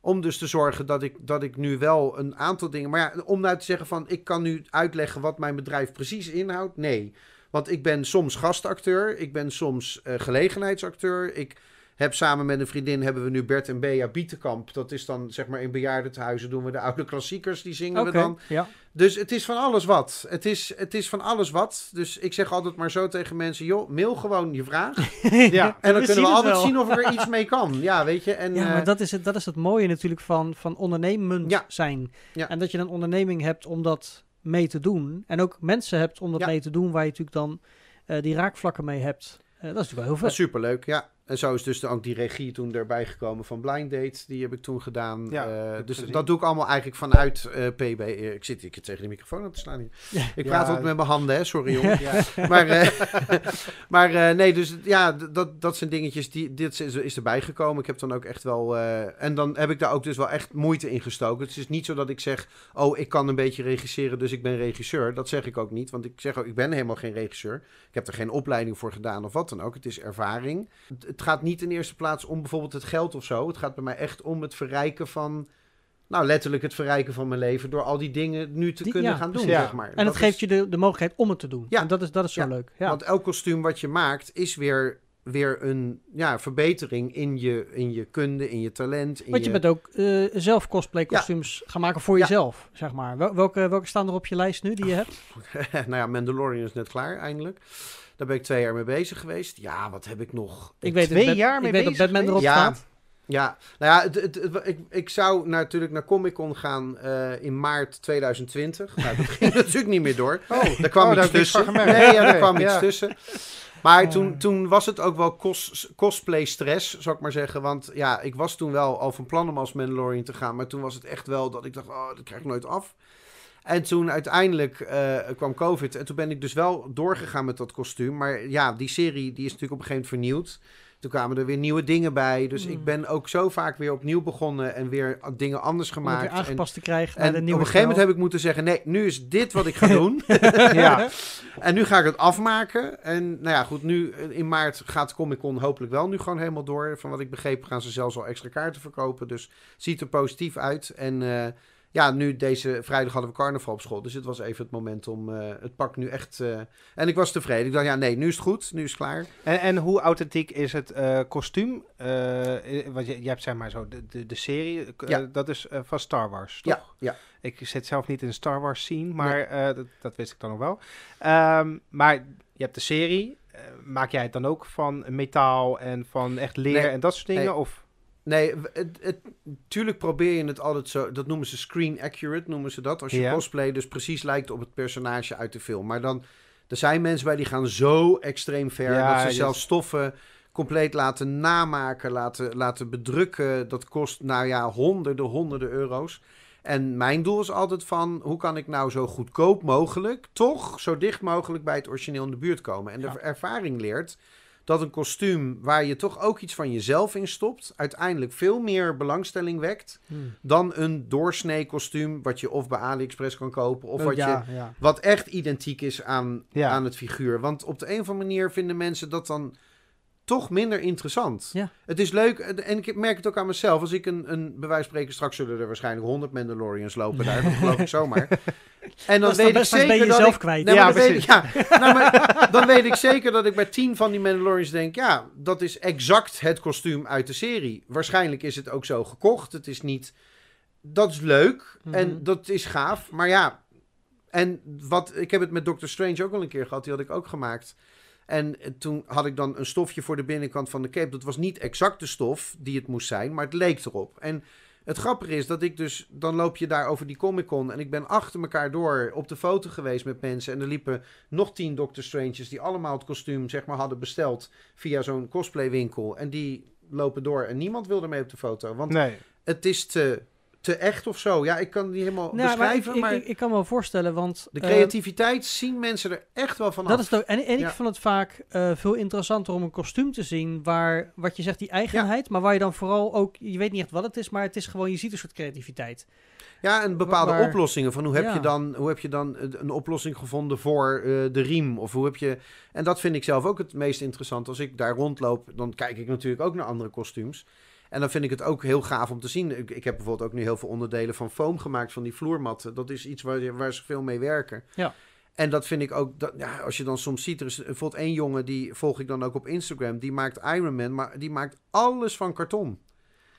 Om dus te zorgen dat ik, dat ik nu wel een aantal dingen... Maar ja, om nou te zeggen van, ik kan nu uitleggen wat mijn bedrijf precies inhoudt. Nee, want ik ben soms gastacteur. Ik ben soms eh, gelegenheidsacteur. Ik heb samen met een vriendin hebben we nu Bert en Bea Bietenkamp. Dat is dan zeg maar in bejaardentehuizen doen we de oude klassiekers. Die zingen we dan. ja. Dus het is van alles wat. Het is, het is van alles wat. Dus ik zeg altijd maar zo tegen mensen: joh, mail gewoon je vraag. ja, En dan We kunnen we altijd wel. zien of er iets mee kan. Ja, weet je. En, Ja, eh, maar dat is, het, dat is het mooie natuurlijk van, van ondernemend Ja. zijn. Ja. En dat je een onderneming hebt om dat mee te doen. En ook mensen hebt om dat mee te doen waar je natuurlijk dan eh, die raakvlakken mee hebt. Eh, dat is natuurlijk wel heel vet. is superleuk, ja. En zo is dus de- ook die regie toen erbij gekomen van Blind Date. Die heb ik toen gedaan. Ja, Eh, dus gezien. dat doe ik allemaal eigenlijk vanuit eh, PB. Eh, Ik zit ik tegen de microfoon aan te slaan hier. Ja. Ik praat altijd met mijn handen, hè. Sorry, jongen. ja. maar eh, maar nee, dus ja, dat, dat zijn dingetjes die dit is, is erbij gekomen. Ik heb dan ook echt wel en dan heb ik daar ook dus wel echt moeite in gestoken. Het is niet zo dat ik zeg, oh, ik kan een beetje regisseren, dus ik ben regisseur. Dat zeg ik ook niet, want ik zeg ook, ik ben helemaal geen regisseur. Ik heb er geen opleiding voor gedaan of wat dan ook. Het is ervaring. Het, gaat niet in eerste plaats om bijvoorbeeld het geld of zo. Het gaat bij mij echt om het verrijken van. Nou, letterlijk het verrijken van mijn leven door al die dingen nu te Die- kunnen ja, gaan doen. Ja. zeg maar. En Dat het is- geeft je de, de mogelijkheid om het te doen. Ja. En dat is, dat is zo leuk. Ja. Want elk kostuum wat je maakt is weer, weer een ja, verbetering in je, in je kunde, in je talent. In Want je bent ook eh, zelf cosplay kostuums gaan maken voor Ja. jezelf, zeg maar. Wel- welke, welke staan er op je lijst nu die je hebt? nou ja, Mandalorian is net klaar, eindelijk. Daar ben ik twee jaar mee bezig geweest. Ja, wat heb ik nog? Ik weet, twee dat jaar ik mee weet dat bezig Batman erop Ja, staat. Ja, nou ja, het, het, het- ik, ik zou natuurlijk naar Comic Con gaan eh, in maart 2020. Nou, dat ging natuurlijk niet meer door. Oh, Daar kwam oh, iets ik tussen. Nee, ja, daar kwam iets tussen. Maar toen, toen was het ook wel cos, cosplay stress, zou ik maar zeggen. Want ja, ik was toen wel al van plan om als Mandalorian te gaan. Maar toen was het echt wel dat ik dacht, oh, dat krijg ik nooit af. En toen uiteindelijk eh, kwam COVID. En toen ben ik dus wel doorgegaan met dat kostuum. Maar ja, die serie die is natuurlijk op een gegeven moment vernieuwd. Toen kwamen er weer nieuwe dingen bij. Dus Hmm. ik ben ook zo vaak weer opnieuw begonnen en weer dingen anders Om gemaakt. En, aangepast te krijgen en de op nieuwe een gegeven moment heb ik moeten zeggen: nee, nu is dit wat ik ga doen. Ja. En nu ga ik het afmaken. En nou ja, goed, nu eh, in maart gaat Comic Con hopelijk wel nu gewoon helemaal door. Van wat ik begreep gaan ze zelfs al extra kaarten verkopen. Dus ziet er positief uit. En eh, ja, nu deze vrijdag hadden we carnaval op school. Dus het was even het moment om eh, het pak nu echt... eh, en ik was tevreden. Ik dacht, ja, nee, nu is het goed. Nu is het klaar. En, en hoe authentiek is het eh, kostuum? Want je, je hebt zeg maar zo de, de, de serie, Ja. dat is van Star Wars, toch? Ja, ja. Ik zit zelf niet in de Star Wars scene, maar dat, dat wist ik dan nog wel. Ehm, maar je hebt de serie. Maak jij het dan ook van metaal en van echt leer Nee. en dat soort dingen? Nee. Of, Nee, het, het, tuurlijk probeer je het altijd zo... Dat noemen ze screen accurate, noemen ze dat. Als je Ja. cosplay dus precies lijkt op het personage uit de film. Maar dan... Er zijn mensen bij die gaan zo extreem ver... Ja, dat ze zelfs stoffen compleet laten namaken, laten, laten bedrukken. Dat kost, nou ja, honderden, honderden euro's. En mijn doel is altijd van... Hoe kan ik nou zo goedkoop mogelijk... toch zo dicht mogelijk bij het origineel in de buurt komen? En de Ja. ervaring leert dat een kostuum waar je toch ook iets van jezelf in stopt, uiteindelijk veel meer belangstelling wekt Hmm. dan een doorsnee kostuum wat je of bij AliExpress kan kopen of wat, ja, je, ja. wat echt identiek is aan, Ja. aan het figuur. Want op de een of andere manier vinden mensen dat dan toch minder interessant. Ja. Het is leuk en ik merk het ook aan mezelf. Als ik een, een bij van spreken, straks zullen er waarschijnlijk 100 Mandalorians lopen daar, dat geloof ik zomaar. En dan Dat weet ik dan ben je zeker dat jezelf ik, kwijt. Nee, Ja, maar dan, weet ik, ja, nou, maar dan weet ik zeker dat ik bij 10 van die Mandalorians denk, ja, dat is exact het kostuum uit de serie. Waarschijnlijk is het ook zo gekocht. Het is niet, dat is leuk en Mhm. dat is gaaf. Maar ja, en wat, ik heb het met Doctor Strange ook al een keer gehad, die had ik ook gemaakt. En eh, toen had ik dan een stofje voor de binnenkant van de cape. Dat was niet exact de stof die het moest zijn, maar het leek erop. En het grappige is dat ik dus, dan loop je daar over die Comic Con en ik ben achter elkaar door op de foto geweest met mensen. En er liepen nog tien Doctor Stranges die allemaal het kostuum zeg maar hadden besteld via zo'n cosplaywinkel. En die lopen door en niemand wil ermee op de foto. Want nee. het is te, te echt of zo. Ja, ik kan het niet helemaal Nou, maar ik, beschrijven, ik, maar, ik, ik kan me wel voorstellen, want... de eh, creativiteit zien mensen er echt wel van Dat af. is het ook. En, en ik vond het vaak eh, veel interessanter om een kostuum te zien waar, wat je zegt, die eigenheid, maar waar je dan vooral ook, je weet niet echt wat het is, maar het is gewoon, je ziet een soort creativiteit. Ja, en bepaalde Waar- oplossingen. Van hoe heb, Ja. je dan, hoe heb je dan een oplossing gevonden voor eh, de riem? Of hoe heb je. En dat vind ik zelf ook het meest interessant. Als ik daar rondloop, dan kijk ik natuurlijk ook naar andere kostuums. En dan vind ik het ook heel gaaf om te zien. Ik, ik heb bijvoorbeeld ook nu heel veel onderdelen van foam gemaakt van die vloermatten. Dat is iets waar, waar ze veel mee werken. Ja. En dat vind ik ook, dat, ja, als je dan soms ziet, er is bijvoorbeeld één jongen, die volg ik dan ook op Instagram, die maakt Iron Man, maar die maakt alles van karton.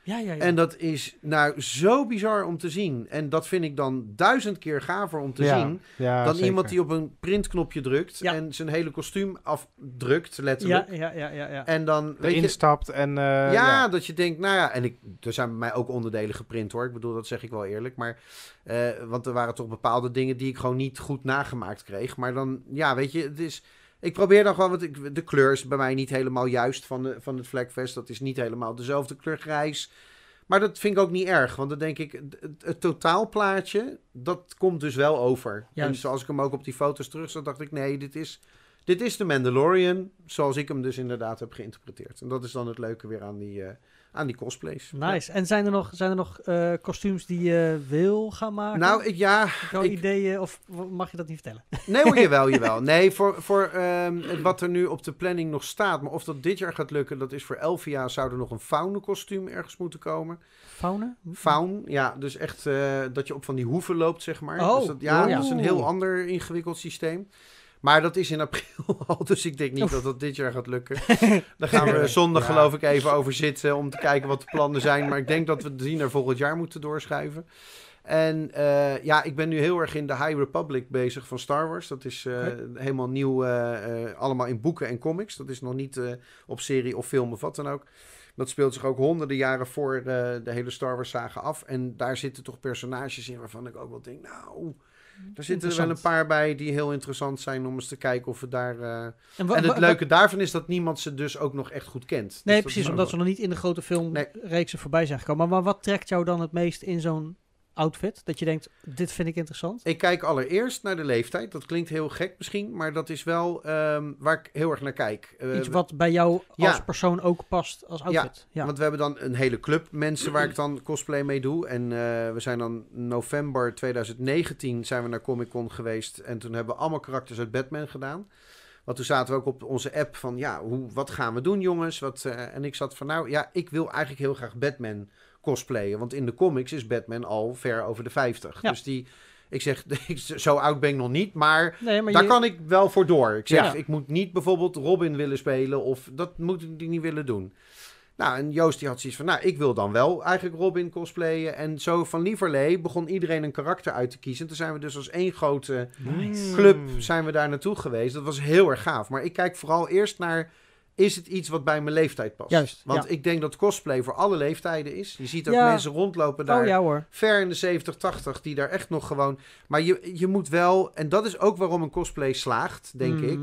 Ja, ja, ja. En dat is nou zo bizar om te zien. En dat vind ik dan duizend keer gaver om te Ja, zien. ja, dan zeker. iemand die op een printknopje drukt Ja. en zijn hele kostuum afdrukt, letterlijk. ja, ja, ja, ja, ja. En dan, weet erin je, stapt en... eh, ja, ja. dat je denkt, nou ja, en ik, er zijn bij mij ook onderdelen geprint hoor. Ik bedoel, dat zeg ik wel eerlijk. Maar, eh, want er waren toch bepaalde dingen die ik gewoon niet goed nagemaakt kreeg. Maar dan, ja, weet je, het is... Ik probeer dan gewoon, want ik, de kleur is bij mij niet helemaal juist van, de, van het Vlekfest. Dat is niet helemaal dezelfde kleur grijs. Maar dat vind ik ook niet erg, want dan denk ik, het, totaalplaatje, dat komt dus wel over. En Juist. zoals ik hem ook op die foto's terug zag, dacht ik, nee, dit is, dit is de Mandalorian, zoals ik hem dus inderdaad heb geïnterpreteerd. En dat is dan het leuke weer aan die, eh, aan die cosplays. Nice. En zijn er nog, zijn er nog eh, kostuums die je wil gaan maken? Nou, ik, ja, al ik- ideeën of mag je dat niet vertellen? nee hoor, jawel, jawel. Nee, voor, voor ehm, wat er nu op de planning nog staat, maar of dat dit jaar gaat lukken, dat is voor Elvia, zou er nog een faune-kostuum ergens moeten komen. Fauna? Faun, ja, dus echt eh, dat je op van die hoeven loopt, zeg maar. Oh, dus dat, ja, oh ja. dat is een heel ander ingewikkeld systeem. Maar dat is in april al, dus ik denk niet Oef. dat dat dit jaar gaat lukken. Daar gaan we zondag Ja. geloof ik even over zitten om te kijken wat de plannen zijn. Maar ik denk dat we die naar volgend jaar moeten doorschuiven. En eh, ja, ik ben nu heel erg in de High Republic bezig van Star Wars. Dat is eh, helemaal nieuw, eh, allemaal in boeken en comics. Dat is nog niet eh, op serie of film of wat dan ook. Dat speelt zich ook honderden jaren voor eh, de hele Star Wars saga af. En daar zitten toch personages in waarvan ik ook wel denk, nou... Er zitten er wel een paar bij die heel interessant zijn om eens te kijken of we daar... eh, En, het leuke daarvan is dat niemand ze dus ook nog echt goed kent. Dus Nee, precies, omdat ze nog niet in de grote filmreeksen voorbij zijn gekomen. Maar, maar wat trekt jou dan het meest in zo'n outfit? Dat je denkt, dit vind ik interessant? Ik kijk allereerst naar de leeftijd. Dat klinkt heel gek misschien, maar dat is wel ehm, waar ik heel erg naar kijk. Eh, Iets wat bij jou als ja. persoon ook past als outfit. Ja. Want we hebben dan een hele club mensen waar ik dan cosplay mee doe. En eh, we zijn dan november 2019 zijn we naar Comic Con geweest. En toen hebben we allemaal karakters uit Batman gedaan. Want toen zaten we ook op onze app van, ja, hoe, wat gaan we doen jongens? Wat, eh, en ik zat van, nou ja, ik wil eigenlijk heel graag Batman cosplayen. Want in de comics is Batman al ver over de 50. Ja. Dus die, ik zeg, zo oud ben ik nog niet, maar Nee, maar daar je- kan ik wel voor door. Ik zeg, Ja. ik moet niet bijvoorbeeld Robin willen spelen of dat moet ik niet willen doen. Nou, en Joost die had zoiets van, nou, ik wil dan wel eigenlijk Robin cosplayen. En zo van lieverlee begon iedereen een karakter uit te kiezen. En toen zijn we dus als één grote Nice. club zijn we daar naartoe geweest. Dat was heel erg gaaf. Maar ik kijk vooral eerst naar... Is het iets wat bij mijn leeftijd past? Juist, Want ja. ik denk dat cosplay voor alle leeftijden is. Je ziet ook Ja. mensen rondlopen daar Oh ja hoor. ver in de 70, 80... die daar echt nog gewoon... Maar je, je moet wel... En dat is ook waarom een cosplay slaagt, denk ik.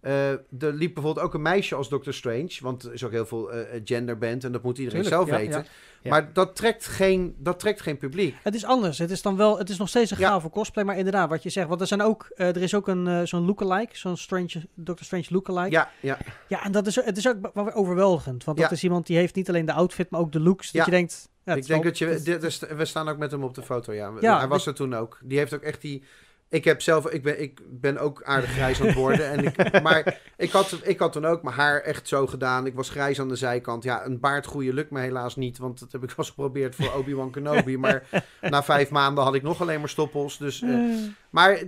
Eh, er liep bijvoorbeeld ook een meisje als Doctor Strange. Want er is ook heel veel eh genderband... en dat moet iedereen Tuurlijk, zelf ja, weten. ja. Ja. Maar dat trekt, geen, dat trekt geen publiek. Het is anders. Het is dan wel, het is nog steeds een gave cosplay, maar inderdaad, wat je zegt, want er zijn ook, er is ook een zo'n lookalike, zo'n Strange, Doctor Strange lookalike. Ja, Ja, ja. en dat is, het is ook overweldigend, want dat is iemand die heeft niet alleen de outfit, maar ook de looks. Dat je denkt, ja, ik denk wel- dat je... dit we staan ook met hem op de foto, ja. Ja, Hij was er toen ook. Die heeft ook echt die... Ik heb zelf... Ik ben, ik ben ook aardig grijs aan het worden. en ik, maar ik had, ik had toen ook mijn haar echt zo gedaan. Ik was grijs aan de zijkant. Ja, een baard groeien lukt me helaas niet. Want dat heb ik wel eens geprobeerd voor Obi-Wan Kenobi. maar na vijf maanden had ik nog alleen maar stoppels. Dus, eh, Eh, maar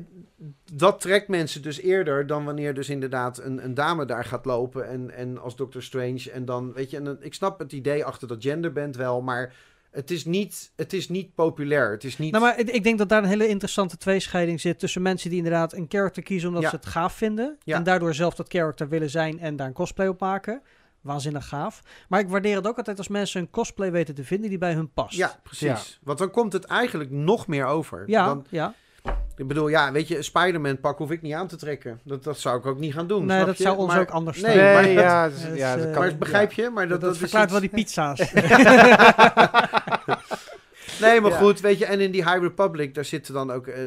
dat trekt mensen dus eerder dan wanneer dus inderdaad een, een dame daar gaat lopen en, en als Doctor Strange. En dan, weet je, en dan, ik snap het idee achter dat genderband wel, maar het is niet, het is niet populair. Het is niet... Nou, maar ik, ik denk dat daar een hele interessante tweescheiding zit tussen mensen die inderdaad een character kiezen omdat Ja. ze het gaaf vinden Ja. en daardoor zelf dat character willen zijn en daar een cosplay op maken. Waanzinnig gaaf. Maar ik waardeer het ook altijd als mensen een cosplay weten te vinden die bij hun past. Ja, precies. Want dan komt het eigenlijk nog meer over. ja, Dan, ja. ik bedoel, ja, weet je, een Spider-Man pak hoef ik niet aan te trekken. Dat, dat zou ik ook niet gaan doen. Nee, snap dat je? zou ons Maar- ook anders nee, staan. Nee, maar- ja, dat Dat is, ja, dat eh, kan. Maar begrijp je? Maar Dat, dat, dat, dat is verklaart iets- wel die pizza's. Nee, maar Ja. goed, weet je, en in die High Republic, daar zitten dan ook, eh,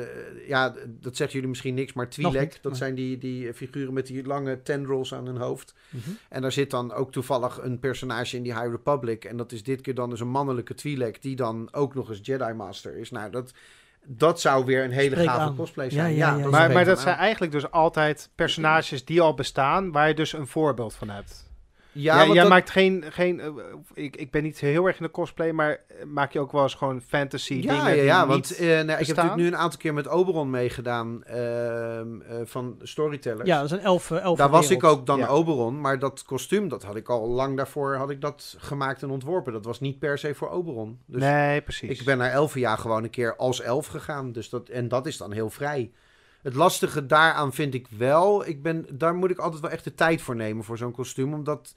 ja, dat zeggen jullie misschien niks, maar Twi'lek, dat zijn die, die figuren met die lange tendrils aan hun hoofd. Mhm. En daar zit dan ook toevallig een personage in die High Republic, en dat is dit keer dan dus een mannelijke Twi'lek, die dan ook nog eens Jedi Master is. Nou, dat, dat zou weer een hele gave aan. cosplay Ja, zijn. ja, ja. Maar, maar dat aan. zijn eigenlijk dus altijd personages die al bestaan, waar je dus een voorbeeld van hebt. Ja, Ja, want jij dat- maakt geen, geen eh, ik, ik ben niet heel erg in de cosplay, maar eh, maak je ook wel eens gewoon fantasy Ja, dingen ja, die ja niet want eh, nou, ik heb natuurlijk nu een aantal keer met Oberon meegedaan ehm, eh, van Storytellers. ja, dat is een elf, elf Daar was ik ook dan Ja. Oberon, maar dat kostuum, dat had ik al lang daarvoor had ik dat gemaakt en ontworpen. Dat was niet per se voor Oberon. Dus nee, precies. ik ben naar Elfenjaar gewoon een keer als elf gegaan. Dus dat, en dat is dan heel vrij. Het lastige daaraan vind ik wel, ik ben, daar moet ik altijd wel echt de tijd voor nemen voor zo'n kostuum. Omdat,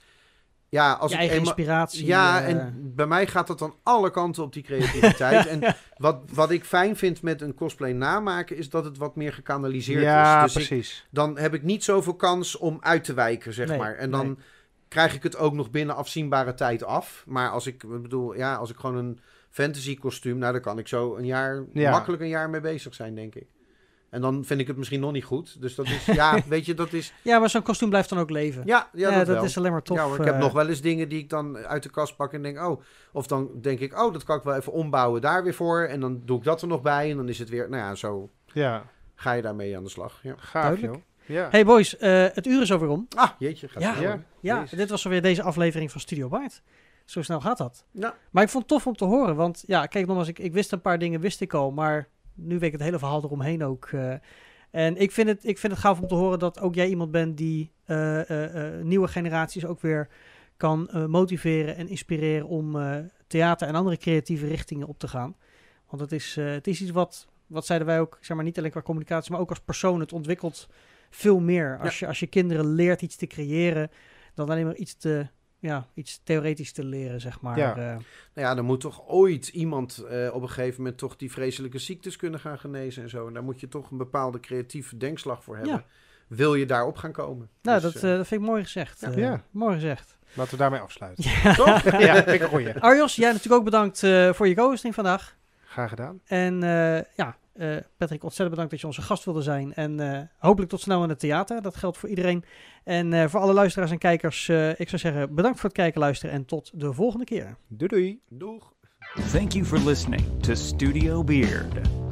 ja, als je ik eenmaal- inspiratie. ja, eh, en bij mij gaat dat dan alle kanten op die creativiteit. en wat, wat ik fijn vind met een cosplay namaken, is dat het wat meer gekanaliseerd ja, is. Dus ik, precies. dan heb ik niet zoveel kans om uit te wijken, zeg Nee, maar. En dan nee. krijg ik het ook nog binnen afzienbare tijd af. Maar als ik, ik bedoel, ja, als ik gewoon een fantasy kostuum, nou, dan kan ik zo een jaar, Ja. makkelijk een jaar mee bezig zijn, denk ik. En dan vind ik het misschien nog niet goed. Dus dat is, ja, weet je, dat is, ja, maar zo'n kostuum blijft dan ook leven. ja, ja, Ja, dat, dat wel. is alleen maar tof. ja, ik heb eh, nog wel eens dingen die ik dan uit de kast pak en denk, oh, of dan denk ik, oh, dat kan ik wel even ombouwen daar weer voor. En dan doe ik dat er nog bij en dan is het weer, nou ja, zo Ja, ga je daarmee aan de slag. Ja. gaaf Duidelijk. joh. Ja. Hey boys, eh, het uur is alweer om. Ah, jeetje, gaat Ja. Ja. Ja, dit was alweer deze aflevering van Studio Baard. Zo snel gaat dat. Ja. Maar ik vond het tof om te horen, want ja, kijk nogmaals, ik, ik wist een paar dingen, wist ik al, maar nu weet ik het hele verhaal eromheen ook. eh. en ik vind, het, ik vind het gaaf om te horen dat ook jij iemand bent die eh, eh, nieuwe generaties ook weer kan motiveren en inspireren om theater en andere creatieve richtingen op te gaan. Want het is, het is iets wat, wat zeiden wij ook, zeg maar niet alleen qua communicatie, maar ook als persoon. Het ontwikkelt veel meer. Als, je, als je kinderen leert iets te creëren, dan alleen maar iets te, ja, iets theoretisch te leren, zeg maar. Ja. Eh, Nou ja, dan moet toch ooit iemand eh, op een gegeven moment toch die vreselijke ziektes kunnen gaan genezen en zo. En daar moet je toch een bepaalde creatieve denkslag voor hebben. Wil je daarop gaan komen? nou, Dus, dat, eh, dat vind ik mooi gezegd. Ja. Ja. Mooi gezegd. Laten we daarmee afsluiten. toch? ja, vind ik een goeie. Arjos, jij natuurlijk ook bedankt eh, voor je co-hosting vandaag. Graag gedaan. En eh, ja, eh, Patrick, ontzettend bedankt dat je onze gast wilde zijn. En eh, hopelijk tot snel in het theater. Dat geldt voor iedereen. En eh, voor alle luisteraars en kijkers, eh, ik zou zeggen bedankt voor het kijken, luisteren en tot de volgende keer. Doei doei. Doeg. Thank you for listening to Studio Beard.